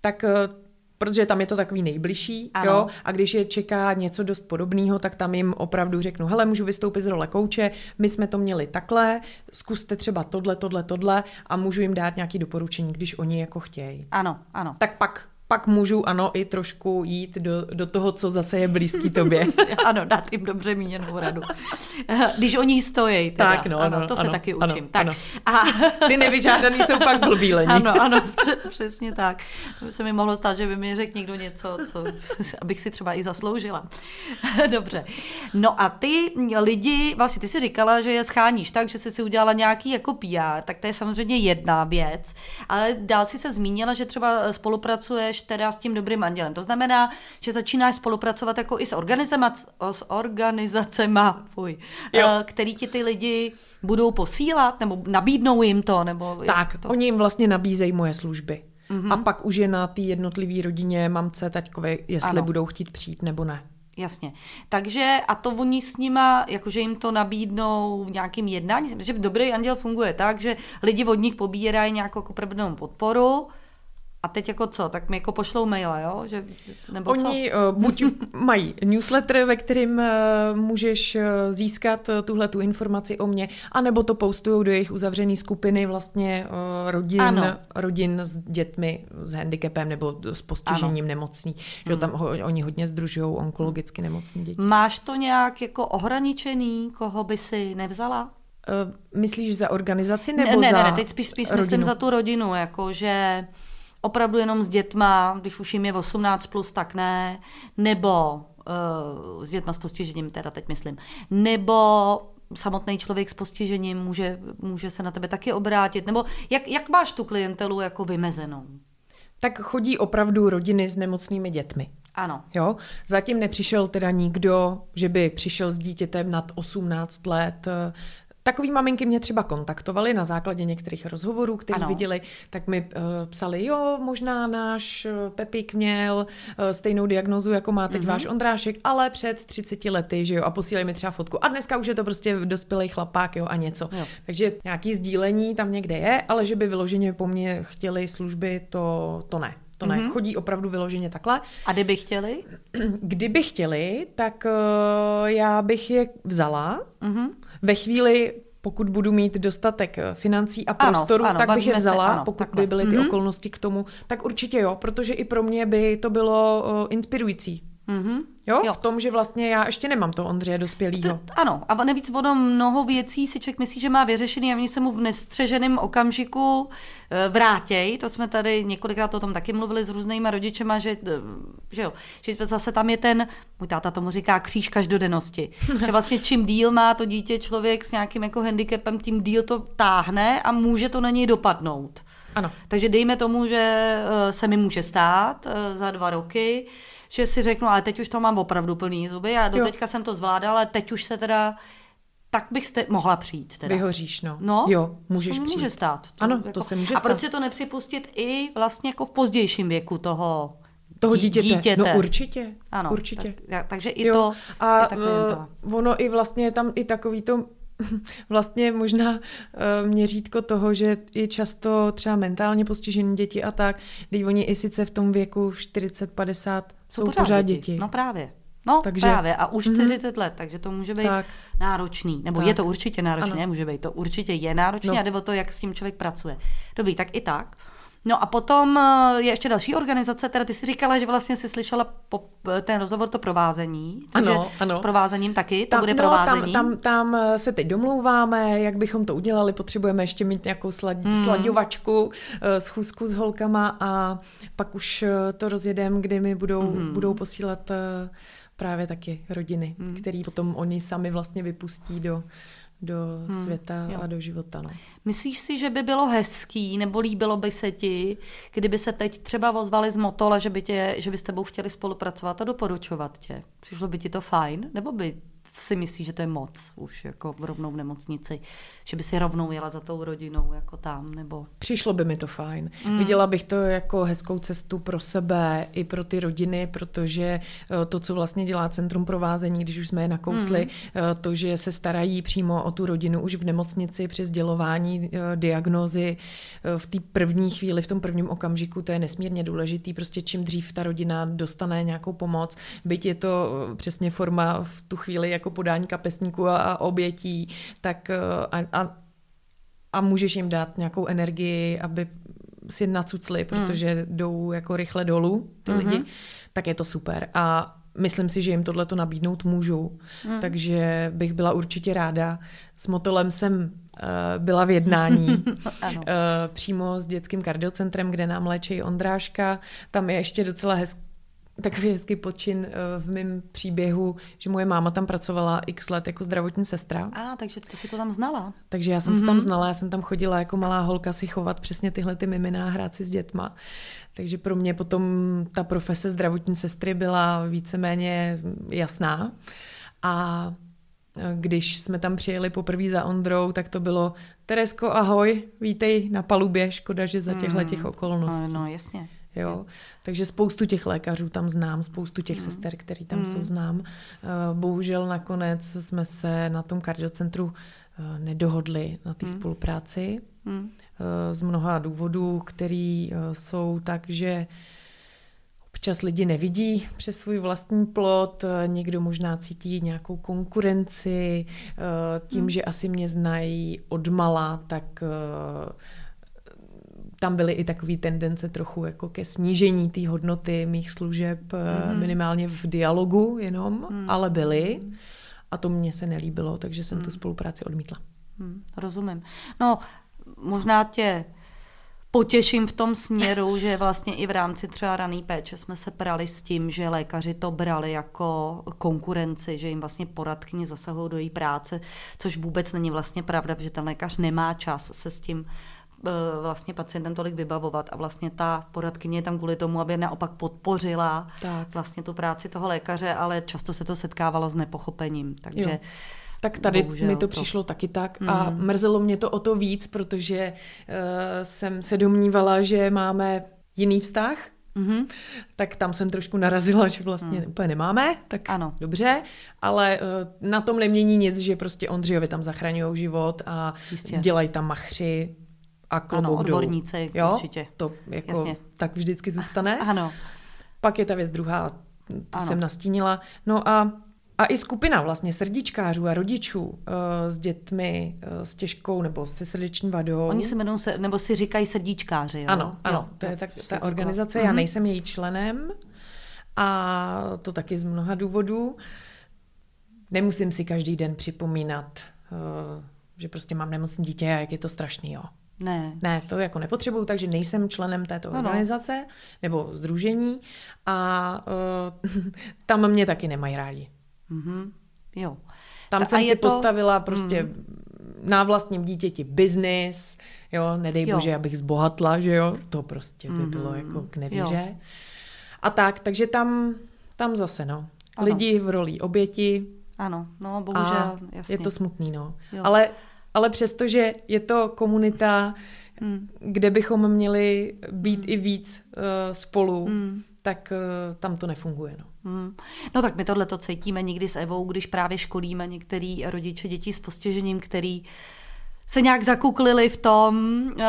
tak uh, protože tam je to takový nejbližší, ano. jo, a když je čeká něco dost podobného, tak tam jim opravdu řeknu, hele, můžu vystoupit z role kouče, my jsme to měli takhle, zkuste třeba tohle, tohle, tohle a můžu jim dát nějaké doporučení, když oni jako chtějí. Ano, ano. Tak pak pak můžu, ano, i trošku jít do, do toho, co zase je blízký tobě. *laughs* ano, dát jim dobře míněnou radu. Když oni stojí, teda. Tak, no, ano, to se ano, taky učím. Ano, tak. Ano. A... Ty nevyžádaný jsou pak blbý lení. Ano, ano, přesně tak. To by se mi mohlo stát, že by mi řekl někdo něco, co, abych si třeba i zasloužila. *laughs* Dobře. No a ty lidi, vlastně ty si říkala, že je scháníš tak, že jsi si udělala nějaký jako PR, tak to je samozřejmě jedna věc, ale dál si se zmínila, že třeba spolupracuješ pracuješ teda s tím dobrým andělem. To znamená, že začínáš spolupracovat jako i s, s organizacema, fuj, jo. Eh, který ti ty lidi budou posílat, nebo nabídnou jim to, nebo... Tak, to? oni jim vlastně nabízejí moje služby. Mm-hmm. A pak už je na té jednotlivé rodině, mamce, taťkové, jestli ano. budou chtít přijít nebo ne. Jasně. Takže a to oni s nima, jakože jim to nabídnou v nějakém jednání. Myslím, že dobrý anděl funguje tak, že lidi od nich pobírají nějakou jako podporu, a teď jako co, tak mi jako pošlou maila, jo? Že, nebo Oni co? Uh, buď *laughs* mají newsletter, ve kterým uh, můžeš uh, získat uh, tuhle tu informaci o mně, anebo to postují do jejich uzavřené skupiny vlastně uh, rodin, ano. rodin s dětmi s handicapem nebo s postižením ano. nemocný. Že hmm. tam ho, oni hodně združují onkologicky nemocní děti. Máš to nějak jako ohraničený, koho by si nevzala? Uh, myslíš za organizaci nebo ne, ne, za Ne, ne, teď spíš, spíš myslím za tu rodinu, jako že opravdu jenom s dětma, když už jim je 18 plus, tak ne, nebo uh, s dětma s postižením, teda teď myslím, nebo samotný člověk s postižením může, může se na tebe taky obrátit, nebo jak, jak máš tu klientelu jako vymezenou? Tak chodí opravdu rodiny s nemocnými dětmi. Ano. Jo? Zatím nepřišel teda nikdo, že by přišel s dítětem nad 18 let Takový maminky mě třeba kontaktovaly na základě některých rozhovorů, které viděli, tak mi uh, psali, jo, možná náš uh, Pepík měl uh, stejnou diagnozu, jako má teď mm-hmm. váš Ondrášek, ale před 30 lety, že jo, a posílají mi třeba fotku. A dneska už je to prostě dospělý chlapák, jo, a něco. Jo. Takže nějaký sdílení tam někde je, ale že by vyloženě po mně chtěli služby, to, to ne. To ne, mm-hmm. chodí opravdu vyloženě takhle. A kdyby chtěli? *clears throat* Kdyby chtěli, tak uh, já bych je vzala. Mm-hmm ve chvíli, pokud budu mít dostatek eh, financí a prostoru, ano, ano, tak bych je vzala, se, ano, pokud takhle. by byly ty mm-hmm. okolnosti k tomu, tak určitě jo, protože i pro mě by to bylo uh, inspirující. Mm-hmm. Jo? jo, v tom, že vlastně já ještě nemám to Ondřeje dospělýho. Ano, a navíc ono mnoho věcí si člověk myslí, že má vyřešený a oni se mu v nestřeženém okamžiku eh, vrátěj. To jsme tady několikrát o tom taky mluvili s různýma rodičema, že, eh, že jo, že zase tam je ten, můj táta tomu říká kříž každodennosti. *laughs* že vlastně čím díl má to dítě člověk s nějakým jako handicapem, tím díl to táhne a může to na něj dopadnout. Ano. Takže dejme tomu, že eh, se mi může stát za dva roky, že si řeknu, ale teď už to mám opravdu plný zuby a do teďka jsem to zvládala, ale teď už se teda tak bych jste mohla přijít. Teda. Vyhoříš, no. no. Jo, můžeš to přijít. může stát. To, ano, jako, to se může a stát. A proč si to nepřipustit i vlastně jako v pozdějším věku toho toho dítěte. dítěte. No určitě. Ano, určitě. Tak, takže i jo. to a je uh, ono i vlastně je tam i takový to *laughs* vlastně možná uh, měřítko toho, že je často třeba mentálně postižený děti a tak, když oni i sice v tom věku 40, 50 jsou, jsou pořád, pořád děti. děti. No právě. No takže, právě a už 40 mm, let, takže to může být tak, náročný. Nebo tak. je to určitě náročné, ano. může být to určitě je náročné no. a jde o to, jak s tím člověk pracuje. Dobrý, tak i tak. No a potom eh, je ještě další organizace, teda ty si říkala, že vlastně si slyšela eh, ten rozhovor to provázení, takže ano, ano. s provázením taky, to tam, bude no, provázení. Tam, tam, tam eh, se teď domlouváme, jak bychom to udělali, potřebujeme ještě mít nějakou slad, hmm. slaďovačku, schůzku s holkama a pak už to rozjedem, kdy mi budou, hmm. budou posílat právě taky rodiny, hmm. který potom oni sami vlastně vypustí do, do hmm, světa jo. a do života. No. Myslíš si, že by bylo hezký, nebo líbilo by se ti, kdyby se teď třeba ozvali z Motola, že by, tě, že by s tebou chtěli spolupracovat a doporučovat tě? Přišlo by ti to fajn? Nebo by si myslí, že to je moc už jako rovnou v nemocnici, že by si rovnou jela za tou rodinou jako tam, nebo... Přišlo by mi to fajn. Mm. Viděla bych to jako hezkou cestu pro sebe i pro ty rodiny, protože eh, to, co vlastně dělá Centrum provázení, když už jsme je nakousli, mm. to, že se starají přímo o tu rodinu už v nemocnici při sdělování eh, diagnózy v té první chvíli, v tom prvním okamžiku, to je nesmírně důležitý. Prostě čím dřív ta rodina dostane nějakou pomoc, byť je to přesně forma v tu chvíli jako podání kapesníků a, a obětí, tak a, a, a můžeš jim dát nějakou energii, aby si nacucli, hmm. protože mm. jdou jako rychle dolů ty mm-hmm. lidi, tak je to super. A myslím si, že jim tohle to nabídnout můžu. Mm. Takže bych byla určitě ráda. S Motolem jsem uh, byla v jednání *laughs* uh, přímo s dětským kardiocentrem, kde nám léčí Ondráška. Tam je ještě docela hezký takový hezký počin eh, v mém příběhu, že moje máma tam pracovala x let jako zdravotní sestra. A, takže ty si to tam znala. Takže já jsem mm-hmm. to tam mhm. znala, já jsem tam chodila jako malá holka si chovat přesně tyhle ty mimina a hrát si s dětma. Takže pro mě potom ta profese zdravotní sestry byla víceméně jasná. A eh, když jsme tam přijeli poprvé za Ondrou, tak to bylo Teresko, ahoj, vítej na palubě, škoda, že za těchto těch mm. okolností. No, no jasně. Jo? Takže spoustu těch lékařů tam znám, spoustu těch mm. sester, který tam mm. jsou znám. Eh, bohužel nakonec jsme se na tom kardiocentru eh, nedohodli na té mm. spolupráci mm. z mnoha důvodů, který jsou tak, že občas lidi nevidí přes svůj vlastní plot, někdo možná cítí nějakou konkurenci, tím, mm. že asi mě znají odmala, tak tam byly i takové tendence trochu jako ke snížení té hodnoty mých služeb, mm-hmm. minimálně v dialogu jenom, mm-hmm. ale byly. A to mně se nelíbilo, takže jsem mm. tu spolupráci odmítla. Mm, rozumím. No, možná tě potěším v tom směru, *laughs* že vlastně i v rámci třeba raný péče jsme se prali s tím, že lékaři to brali jako konkurenci, že jim vlastně poradkyně zasahují do její práce, což vůbec není vlastně pravda, protože ten lékař nemá čas se s tím vlastně pacientem tolik vybavovat a vlastně ta poradkyně je tam kvůli tomu, aby naopak podpořila tak. vlastně tu práci toho lékaře, ale často se to setkávalo s nepochopením, takže jo. Tak tady Bohužel mi to, to přišlo taky tak mm. a mrzelo mě to o to víc, protože uh, jsem se domnívala, že máme jiný vztah, Mm-hmm. Tak tam jsem trošku narazila, že vlastně mm. úplně nemáme, tak ano. dobře, ale uh, na tom nemění nic, že prostě Ondřejovi tam zachraňují život a Jistě. dělají tam machři, a klobouk Ano, odborníci, jo? určitě. To jako Jasně. tak vždycky zůstane. *laughs* Ano. Pak je ta věc druhá, tu ano. jsem nastínila. No a a i skupina vlastně srdíčkářů a rodičů uh, s dětmi uh, s těžkou nebo se srdeční vadou. Oni se jmenují, se, nebo si říkají srdíčkáři, jo? Ano, ano, jo, to je tak, ta organizace, já mhm. nejsem její členem a to taky z mnoha důvodů. Nemusím si každý den připomínat, uh, že prostě mám nemocné dítě a jak je to strašný, jo. Ne. Ne, to jako nepotřebuju, takže nejsem členem této ano. organizace nebo združení a uh, *laughs* tam mě taky nemají rádi. Mm-hmm. Jo. Tam Ta, jsem si to... postavila prostě mm. na vlastním dítěti biznis, jo, nedej jo. bože, abych zbohatla, že jo, to prostě by mm-hmm. bylo jako k nevíře. Jo. A tak, takže tam, tam zase, no, ano. lidi v roli oběti. Ano, no bohužel, jasně. Je to smutný, no. Jo. Ale ale přestože je to komunita, mm. kde bychom měli být mm. i víc uh, spolu, mm. tak uh, tam to nefunguje. No. Mm. No tak my tohle to cítíme někdy s Evou, když právě školíme některý rodiče dětí s postižením, který se nějak zakuklili v tom uh,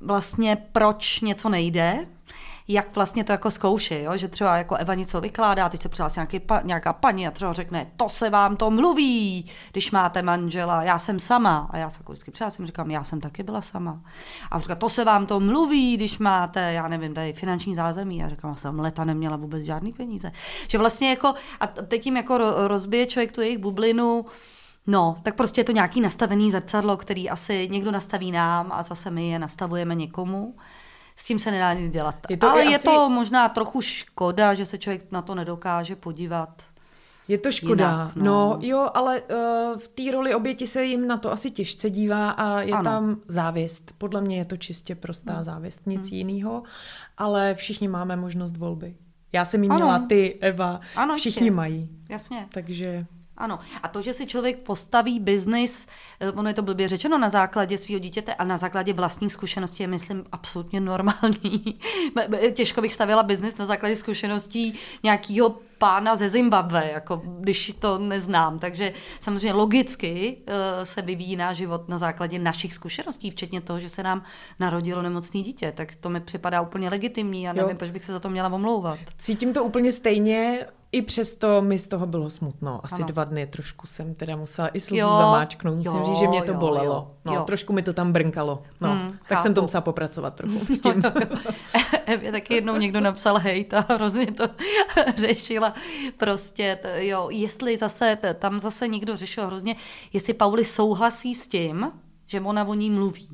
vlastně, proč něco nejde, jak vlastně to jako zkouší, jo? že třeba jako Eva něco vykládá, teď se přihlásí nějaký pa, nějaká paní a třeba řekne, to se vám to mluví, když máte manžela, já jsem sama. A já se jako vždycky přihlásím, říkám, já jsem taky byla sama. A říká, to se vám to mluví, když máte, já nevím, tady finanční zázemí. A říkám, já jsem leta neměla vůbec žádný peníze. Že vlastně jako, a teď tím jako rozbije člověk tu jejich bublinu, No, tak prostě je to nějaký nastavený zrcadlo, který asi někdo nastaví nám a zase my je nastavujeme někomu s tím se nedá nic dělat. Je to Ale je asi... to možná trochu škoda, že se člověk na to nedokáže podívat. Je to škoda. Jinak, no. no jo, ale uh, v té roli oběti se jim na to asi těžce dívá a je ano. tam závist. Podle mě je to čistě prostá no. závist, nic hmm. jiného. Ale všichni máme možnost volby. Já jsem jí měla, ty, Eva, ano, všichni ještě. mají. Jasně. Takže... Ano. A to, že si člověk postaví biznis, eh, ono je to blbě řečeno, na základě svého dítěte a na základě vlastních zkušeností je, myslím, absolutně normální. *laughs* Těžko bych stavila biznis na základě zkušeností nějakého pána ze Zimbabwe, jako když to neznám. Takže samozřejmě logicky uh, se vyvíjí náš život na základě našich zkušeností, včetně toho, že se nám narodilo nemocné dítě. Tak to mi připadá úplně legitimní a nevím, jo. proč bych se za to měla omlouvat. Cítím to úplně stejně i přesto mi z toho bylo smutno. Asi ano. dva dny trošku jsem teda musela i slzu jo, zamáčknout. Musím jo, říct, že mě to jo, bolelo. Jo, no, jo. Trošku mi to tam brnkalo. No, hmm, tak chápu. jsem to musela popracovat *laughs* trochu s tím. Jo, jo, jo. Evě taky jednou někdo napsal hejt a hrozně to *laughs* řešila. Prostě, jo, jestli zase, tam zase někdo řešil hrozně, jestli Pauli souhlasí s tím, že ona o ní mluví.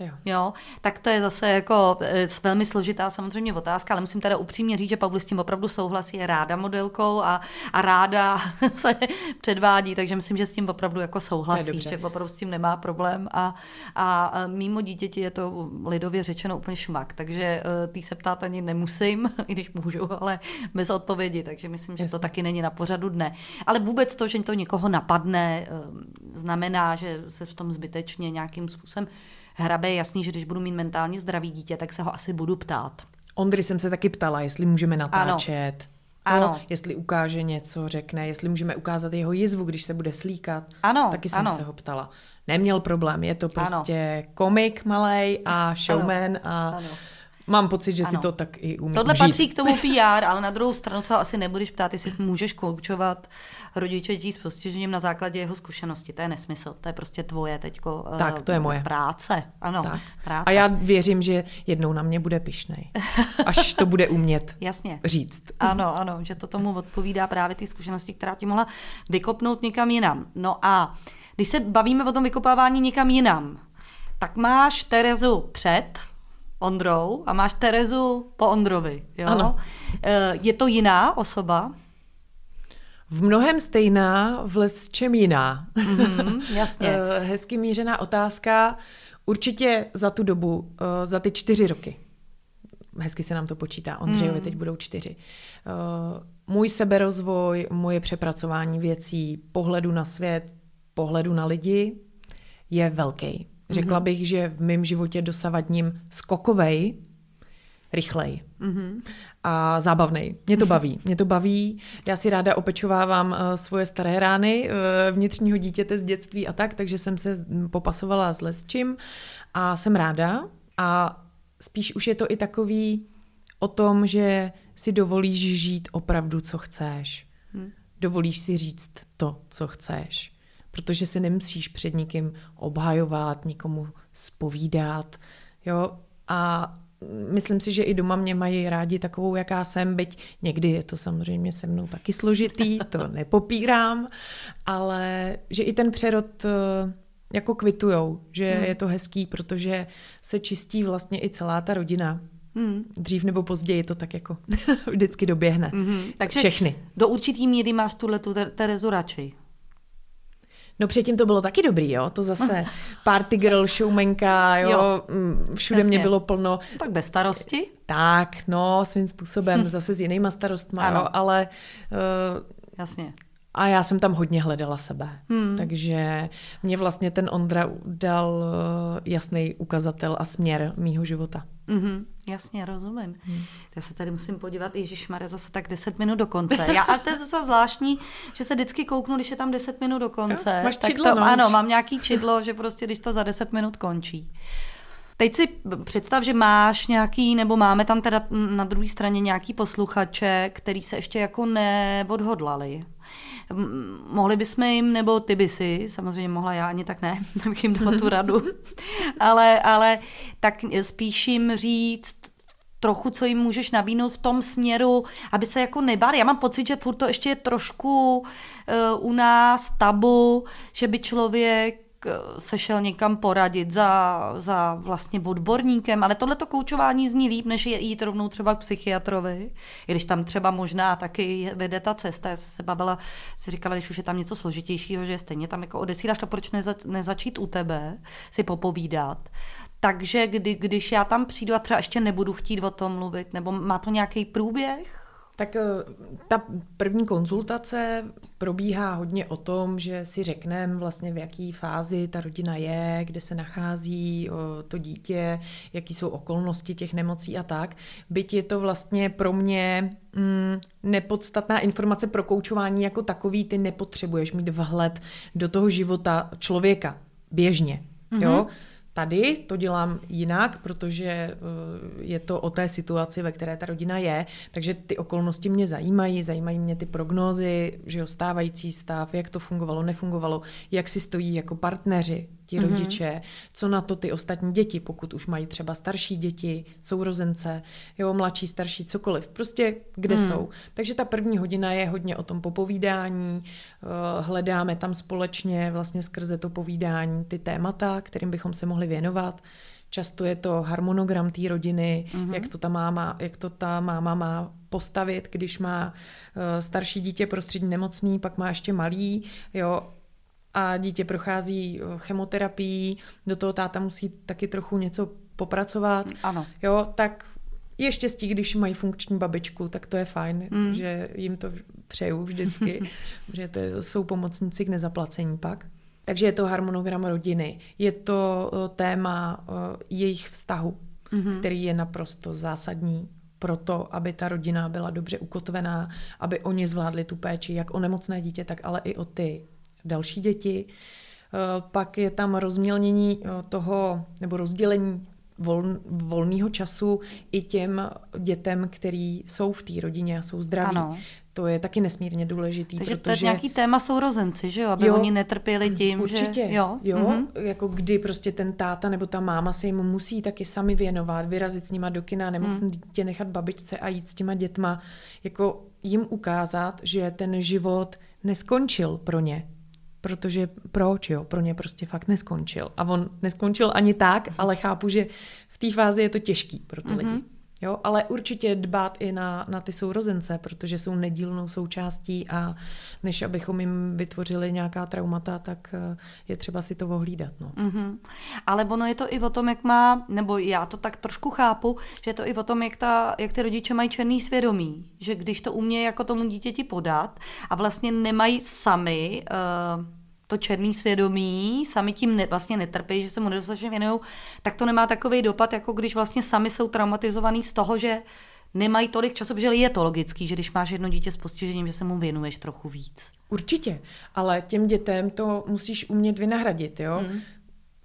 Jo. jo. tak to je zase jako e, velmi složitá samozřejmě otázka, ale musím teda upřímně říct, že Pavlu s tím opravdu souhlasí, je ráda modelkou a, a ráda *laughs* se předvádí, takže myslím, že s tím opravdu jako souhlasí, že opravdu s tím nemá problém a, a mimo dítěti je to lidově řečeno úplně šmak, takže e, tý se ptát ani nemusím, *laughs* i když můžu, ale bez odpovědi, takže myslím, že Jasně. to taky není na pořadu dne. Ale vůbec to, že to někoho napadne, znamená, že se v tom zbytečně nějakým způsobem hrabe, je jasný, že když budu mít mentálně zdravý dítě, tak se ho asi budu ptát. Ondry jsem se taky ptala, jestli můžeme natáčet. Ano. No, jestli ukáže něco, řekne, jestli můžeme ukázat jeho jizvu, když se bude slíkat. Ano, Taky jsem ano. se ho ptala. Neměl problém, je to prostě ano. komik malej a showman ano. a ano Mám pocit, že ano. si to tak i umí Tohle užít. patří k tomu *laughs* PR, ale na druhou stranu se ho asi nebudeš ptát, jestli můžeš koučovat rodiče dětí s postižením na základě jeho zkušenosti. To je nesmysl. To je prostě tvoje teďko tak, to je moje. práce. Ano, tak. práce. A já věřím, že jednou na mě bude pišnej. *laughs* Až to bude umět Jasně. říct. Ano, ano, že to tomu odpovídá právě ty zkušenosti, která ti mohla vykopnout někam jinam. No a když se bavíme o tom vykopávání někam jinam, tak máš Terezu před, Ondrou a máš Terezu po Ondrovi. Jo? Ano. Eh, je to jiná osoba? V mnohem stejná, v čem jiná. Mm-hmm, *laughs* jasně. Eh, hezky mířená otázka. Určitě za tu dobu, eh, za ty čtyři roky. Hezky se nám to počítá. Ondřejovi mm. teď budou čtyři. Můj seberozvoj, moje přepracování věcí, pohledu na svět, pohledu na lidi je velký. Řekla mm-hmm. bych, že v mém životě dosavadním skokovej, rychlej mm-hmm. a zábavnej. Mě to baví. Mě to baví. Já si ráda opečovávám uh, svoje staré rány uh, vnitřního dítěte z dětství a tak, takže jsem se popasovala s lesčím a jsem ráda. A spíš už je to i takový o tom, že si dovolíš žít opravdu, co chceš. Hmm. Dovolíš si říct to, co chceš protože si nemusíš před nikým obhajovat, nikomu spovídat, jo, a myslím si, že i doma mě mají rádi takovou, jaká jsem, byť někdy je to samozřejmě se mnou taky složitý, *laughs* to nepopírám, ale že i ten přerod eh, jako kvitujou, že hmm. je to hezký, protože se čistí vlastně i celá ta rodina. Hmm. Dřív nebo později to tak jako *laughs* vždycky doběhne. Hmm. Takže Všechny. do určitý míry máš tuhle tu Terezu radši. No předtím to bylo taky dobrý, jo, to zase *laughs* party girl, showmenka, jo, jo mm, všude Jasně. mě bylo plno. Tak bez starosti? Tak, no, svým způsobem, hm. *laughs* zase s jinýma starostma, ano. jo, ale... Uh, Jasně. A já jsem tam hodně hledala sebe. Hmm. Takže mě vlastně ten Ondra dal eh, jasný ukazatel a směr mýho života. Mm-hmm, jasně, rozumím. Hmm. Já se tady musím podívat, Ježíš Mare, zase tak 10 minut do konce. Já, a to je zase zvláštní, že se vždycky kouknu, když je tam 10 minut do konce. Jo, máš tak čidlo, to, no, Ano, mám nějaký čidlo, že prostě když to za 10 minut končí. Teď si představ, že máš nějaký, nebo máme tam teda na druhé straně nějaký posluchače, který se ještě jako neodhodlali. Mohli bychom jim, nebo ty by si, samozřejmě mohla já, ani tak ne, abych jim dala tu radu, *laughs* ale, ale tak spíš jim říct, trochu, co jim můžeš nabídnout v tom směru, aby se jako nebáli. Já mám pocit, že furt to ještě je trošku uh, u nás tabu, že by člověk Eh, se šel někam poradit za, za vlastně odborníkem, ale tohleto koučování zní líp, než jít rovnou třeba k psychiatrovi, i když tam třeba možná taky vede ta cesta. Já jsem se bavila, si říkala, když už je tam něco složitějšího, že stejně tam jako odesíláš, to proč neza, nezačít u tebe si popovídat. Takže kdy, když já tam přijdu a třeba ještě nebudu chtít o tom mluvit, nebo má to nějaký průběh, tak eh, ta první konzultace probíhá hodně o tom, že si řekneme vlastně v jaký fázi ta rodina je, kde se nachází to dítě, jaký jsou okolnosti těch nemocí a tak. Byť je to vlastně pro mě mm, nepodstatná informace pro koučování jako takový, ty nepotřebuješ mít vhled do toho života člověka běžně. Mm-hmm. Jo? Tady to dělám jinak, protože eh, je to o té situaci, ve které ta rodina je, takže ty okolnosti mě zajímají, zajímají mě ty prognózy, že jo, stávající stav, jak to fungovalo, nefungovalo, jak si stojí jako partneři, ti mm-hmm. rodiče, co na to ty ostatní děti, pokud už mají třeba starší děti, sourozence, jo, mladší, starší, cokoliv, prostě kde mm. jsou. Takže ta první hodina je hodně o tom popovídání, eh, hledáme tam společně vlastně skrze to povídání ty témata, kterým bychom se mohli věnovat. Často je to harmonogram té rodiny, mm-hmm. jak, to ta máma, jak to ta máma má postavit, když má uh, starší dítě prostřední nemocný, pak má ještě malý, jo, a dítě prochází eh, chemoterapií, do toho táta musí taky trochu něco popracovat, ano. jo, tak je štěstí, když mají funkční babičku, tak to je fajn, mm. že jim to přeju vždycky, *laughs* že to jsou pomocníci k nezaplacení pak. Takže je to harmonogram rodiny, je to eh, téma eh, jejich vztahu, mm-hmm. který je naprosto zásadní pro to, aby ta rodina byla dobře ukotvená, aby oni zvládli tu péči, jak o nemocné dítě, tak ale i o ty další děti. Eh, pak je tam rozmělnění eh, toho, nebo rozdělení vol, volného času i těm dětem, který jsou v té rodině a jsou zdraví. Ano. To je taky nesmírně důležitý. Takže protože... to je nějaký téma sourozenci, že jo? Aby jo, oni netrpěli tím, určitě, že... Jo, jo mm-hmm. jako kdy prostě ten táta nebo ta máma se jim musí taky sami věnovat, vyrazit s nima do kina, nebo mm. dítě nechat babičce a jít s těma dětma, jako jim ukázat, že ten život neskončil pro ně, protože proč, jo, pro ně prostě fakt neskončil. A on neskončil ani tak, ale chápu, že v té fázi je to těžký pro ty mm-hmm. lidi. Jo, ale určitě dbát i na, na ty sourozence, protože jsou nedílnou součástí a než abychom jim vytvořili nějaká traumata, tak eh, je třeba si to ohlídat. No. Mm-hmm. Ale ono je to i o tom, jak má, nebo já to tak trošku chápu, že je to i o tom, jak, ta, jak ty rodiče mají černý svědomí. Že když to umějí jako tomu dítěti podat a vlastně nemají sami uh, to černý svědomí, sami tím ne, vlastně netrpí, že se mu nedostatečně věnují, tak to nemá takový dopad, jako když vlastně sami jsou traumatizovaný z toho, že nemají tolik času, protože je to logický, že když máš jedno dítě s postižením, že se mu věnuješ trochu víc. Určitě, ale těm dětem to musíš umět vynahradit, jo? Mm.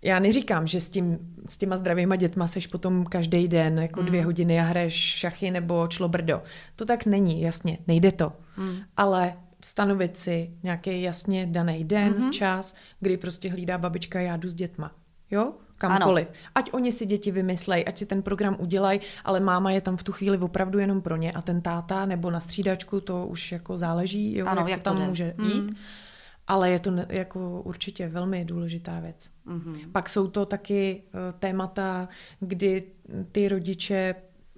Já neříkám, že s, tím, s těma zdravýma dětma seš potom každý den jako mm. dvě hodiny a hraješ šachy nebo člobrdo. To tak není, jasně, nejde to. Mm. Ale stanovit si nějaký jasně daný den, mm-hmm. čas, kdy prostě hlídá babička, já jdu s dětma. Jo? Kamkoliv. Ano. Ať oni si děti vymyslej, ať si ten program udělají, ale máma je tam v tu chvíli opravdu jenom pro ně a ten táta nebo na střídačku, to už jako záleží, jo, ano, jak, jak to tam jde. může mm. jít. Ale je to jako určitě velmi důležitá věc. Mm-hmm. Pak jsou to taky uh, témata, kdy ty rodiče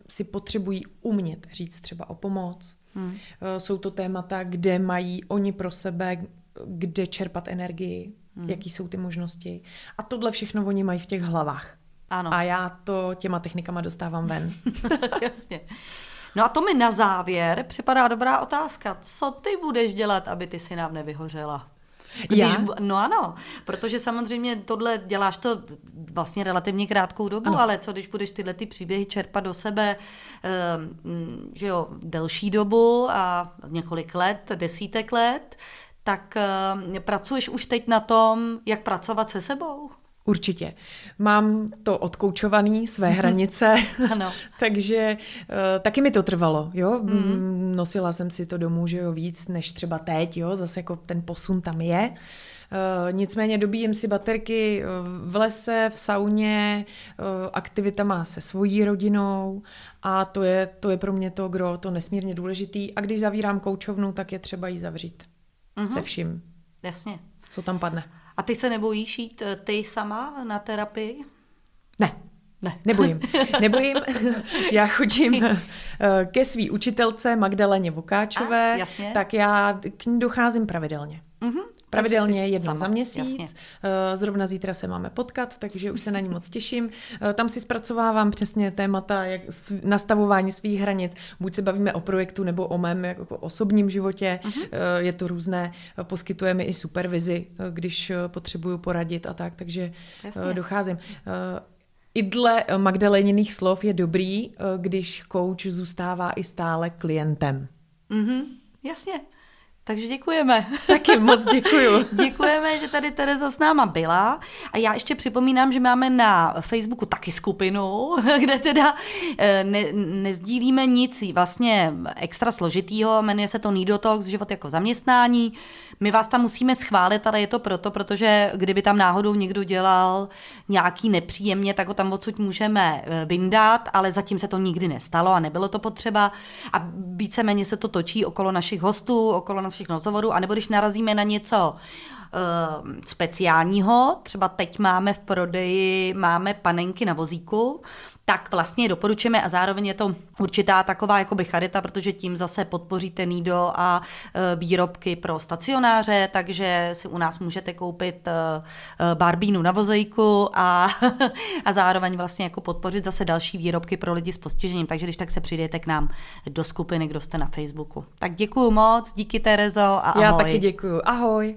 si potřebují umět říct třeba o pomoc, Hmm. Eh, jsou to témata, kde mají oni pro sebe, kde čerpat energii, hmm. jaký jsou ty možnosti. A tohle všechno oni mají v těch hlavách. Ano. A já to těma technikama dostávám ven. *laughs* Jasně. No a to mi na závěr připadá dobrá otázka. Co ty budeš dělat, aby ty si nám nevyhořela? Když, Já? No ano, protože samozřejmě tohle děláš to vlastně relativně krátkou dobu, ano. ale co když budeš tyhle ty příběhy čerpat do sebe, um, že jo, delší dobu a několik let, desítek let, tak um, pracuješ už teď na tom, jak pracovat se sebou? Určitě. Mám to odkoučovaný, své hranice, *laughs* ano. *laughs* takže uh, taky mi to trvalo, jo. Mm. Nosila jsem si to domů, že jo, víc než třeba teď, jo, zase jako ten posun tam je. Uh, nicméně dobíjím si baterky v lese, v sauně, uh, aktivitama se svojí rodinou a to je, to je pro mě to, kdo to nesmírně důležitý. A když zavírám koučovnu, tak je třeba jí zavřít. Uh-huh. Se vším. Jasně. Co tam padne. A ty se nebojíš jít eh, ty sama na terapii? Ne. Ne. Nebojím. *laughs* Nebojím. Já chodím eh, ke své učitelce Magdaleně Vukáčové, A, jasně. tak já k ní docházím pravidelně. Uh-huh. Pravidelně jednou sama, za měsíc. Jasně. Eh, zrovna zítra se máme potkat, takže už se na ní moc těším. Eh, tam si zpracovávám přesně témata jak nastavování svých hranic. Buď se bavíme o projektu nebo o mém jako osobním životě. Uh-huh. Je to různé. Poskytujeme i supervizi, když potřebuju poradit a tak, takže Jasně. docházím. I dle Magdaleniných slov je dobrý, když coach zůstává i stále klientem. Mm-hmm, jasně. Takže děkujeme. *laughs* Taky moc děkuju. *laughs* děkujeme, že tady Tereza s náma byla. A já ještě připomínám, že máme na Facebooku taky skupinu, *laughs* kde teda eh, ne, nezdílíme nic vlastně extra složitýho, jmenuje se to Nidotox, život jako zaměstnání. My vás tam musíme schválit, ale je to proto, protože kdyby tam náhodou někdo dělal nějaký nepříjemně, tak ho tam odsud můžeme eh, vyndat, ale zatím se to nikdy nestalo a nebylo to potřeba. A víceméně se to točí okolo našich hostů, okolo našich rozhovorů, anebo když narazíme na něco uh, speciálního, třeba teď máme v prodeji, máme panenky na vozíku, tak vlastně doporučujeme a zároveň je to určitá taková jakoby charita, protože tím zase podpoříte Nido a e, výrobky pro stacionáře, takže si u nás můžete koupit e, e, barbínu na vozejku a, *laughs* a zároveň vlastně jako podpořit zase další výrobky pro lidi s postižením, takže když tak se přijdete k nám do skupiny, kdo jste na Facebooku. Tak děkuju moc, díky Terezo a ahoj. Já taky děkuju, ahoj.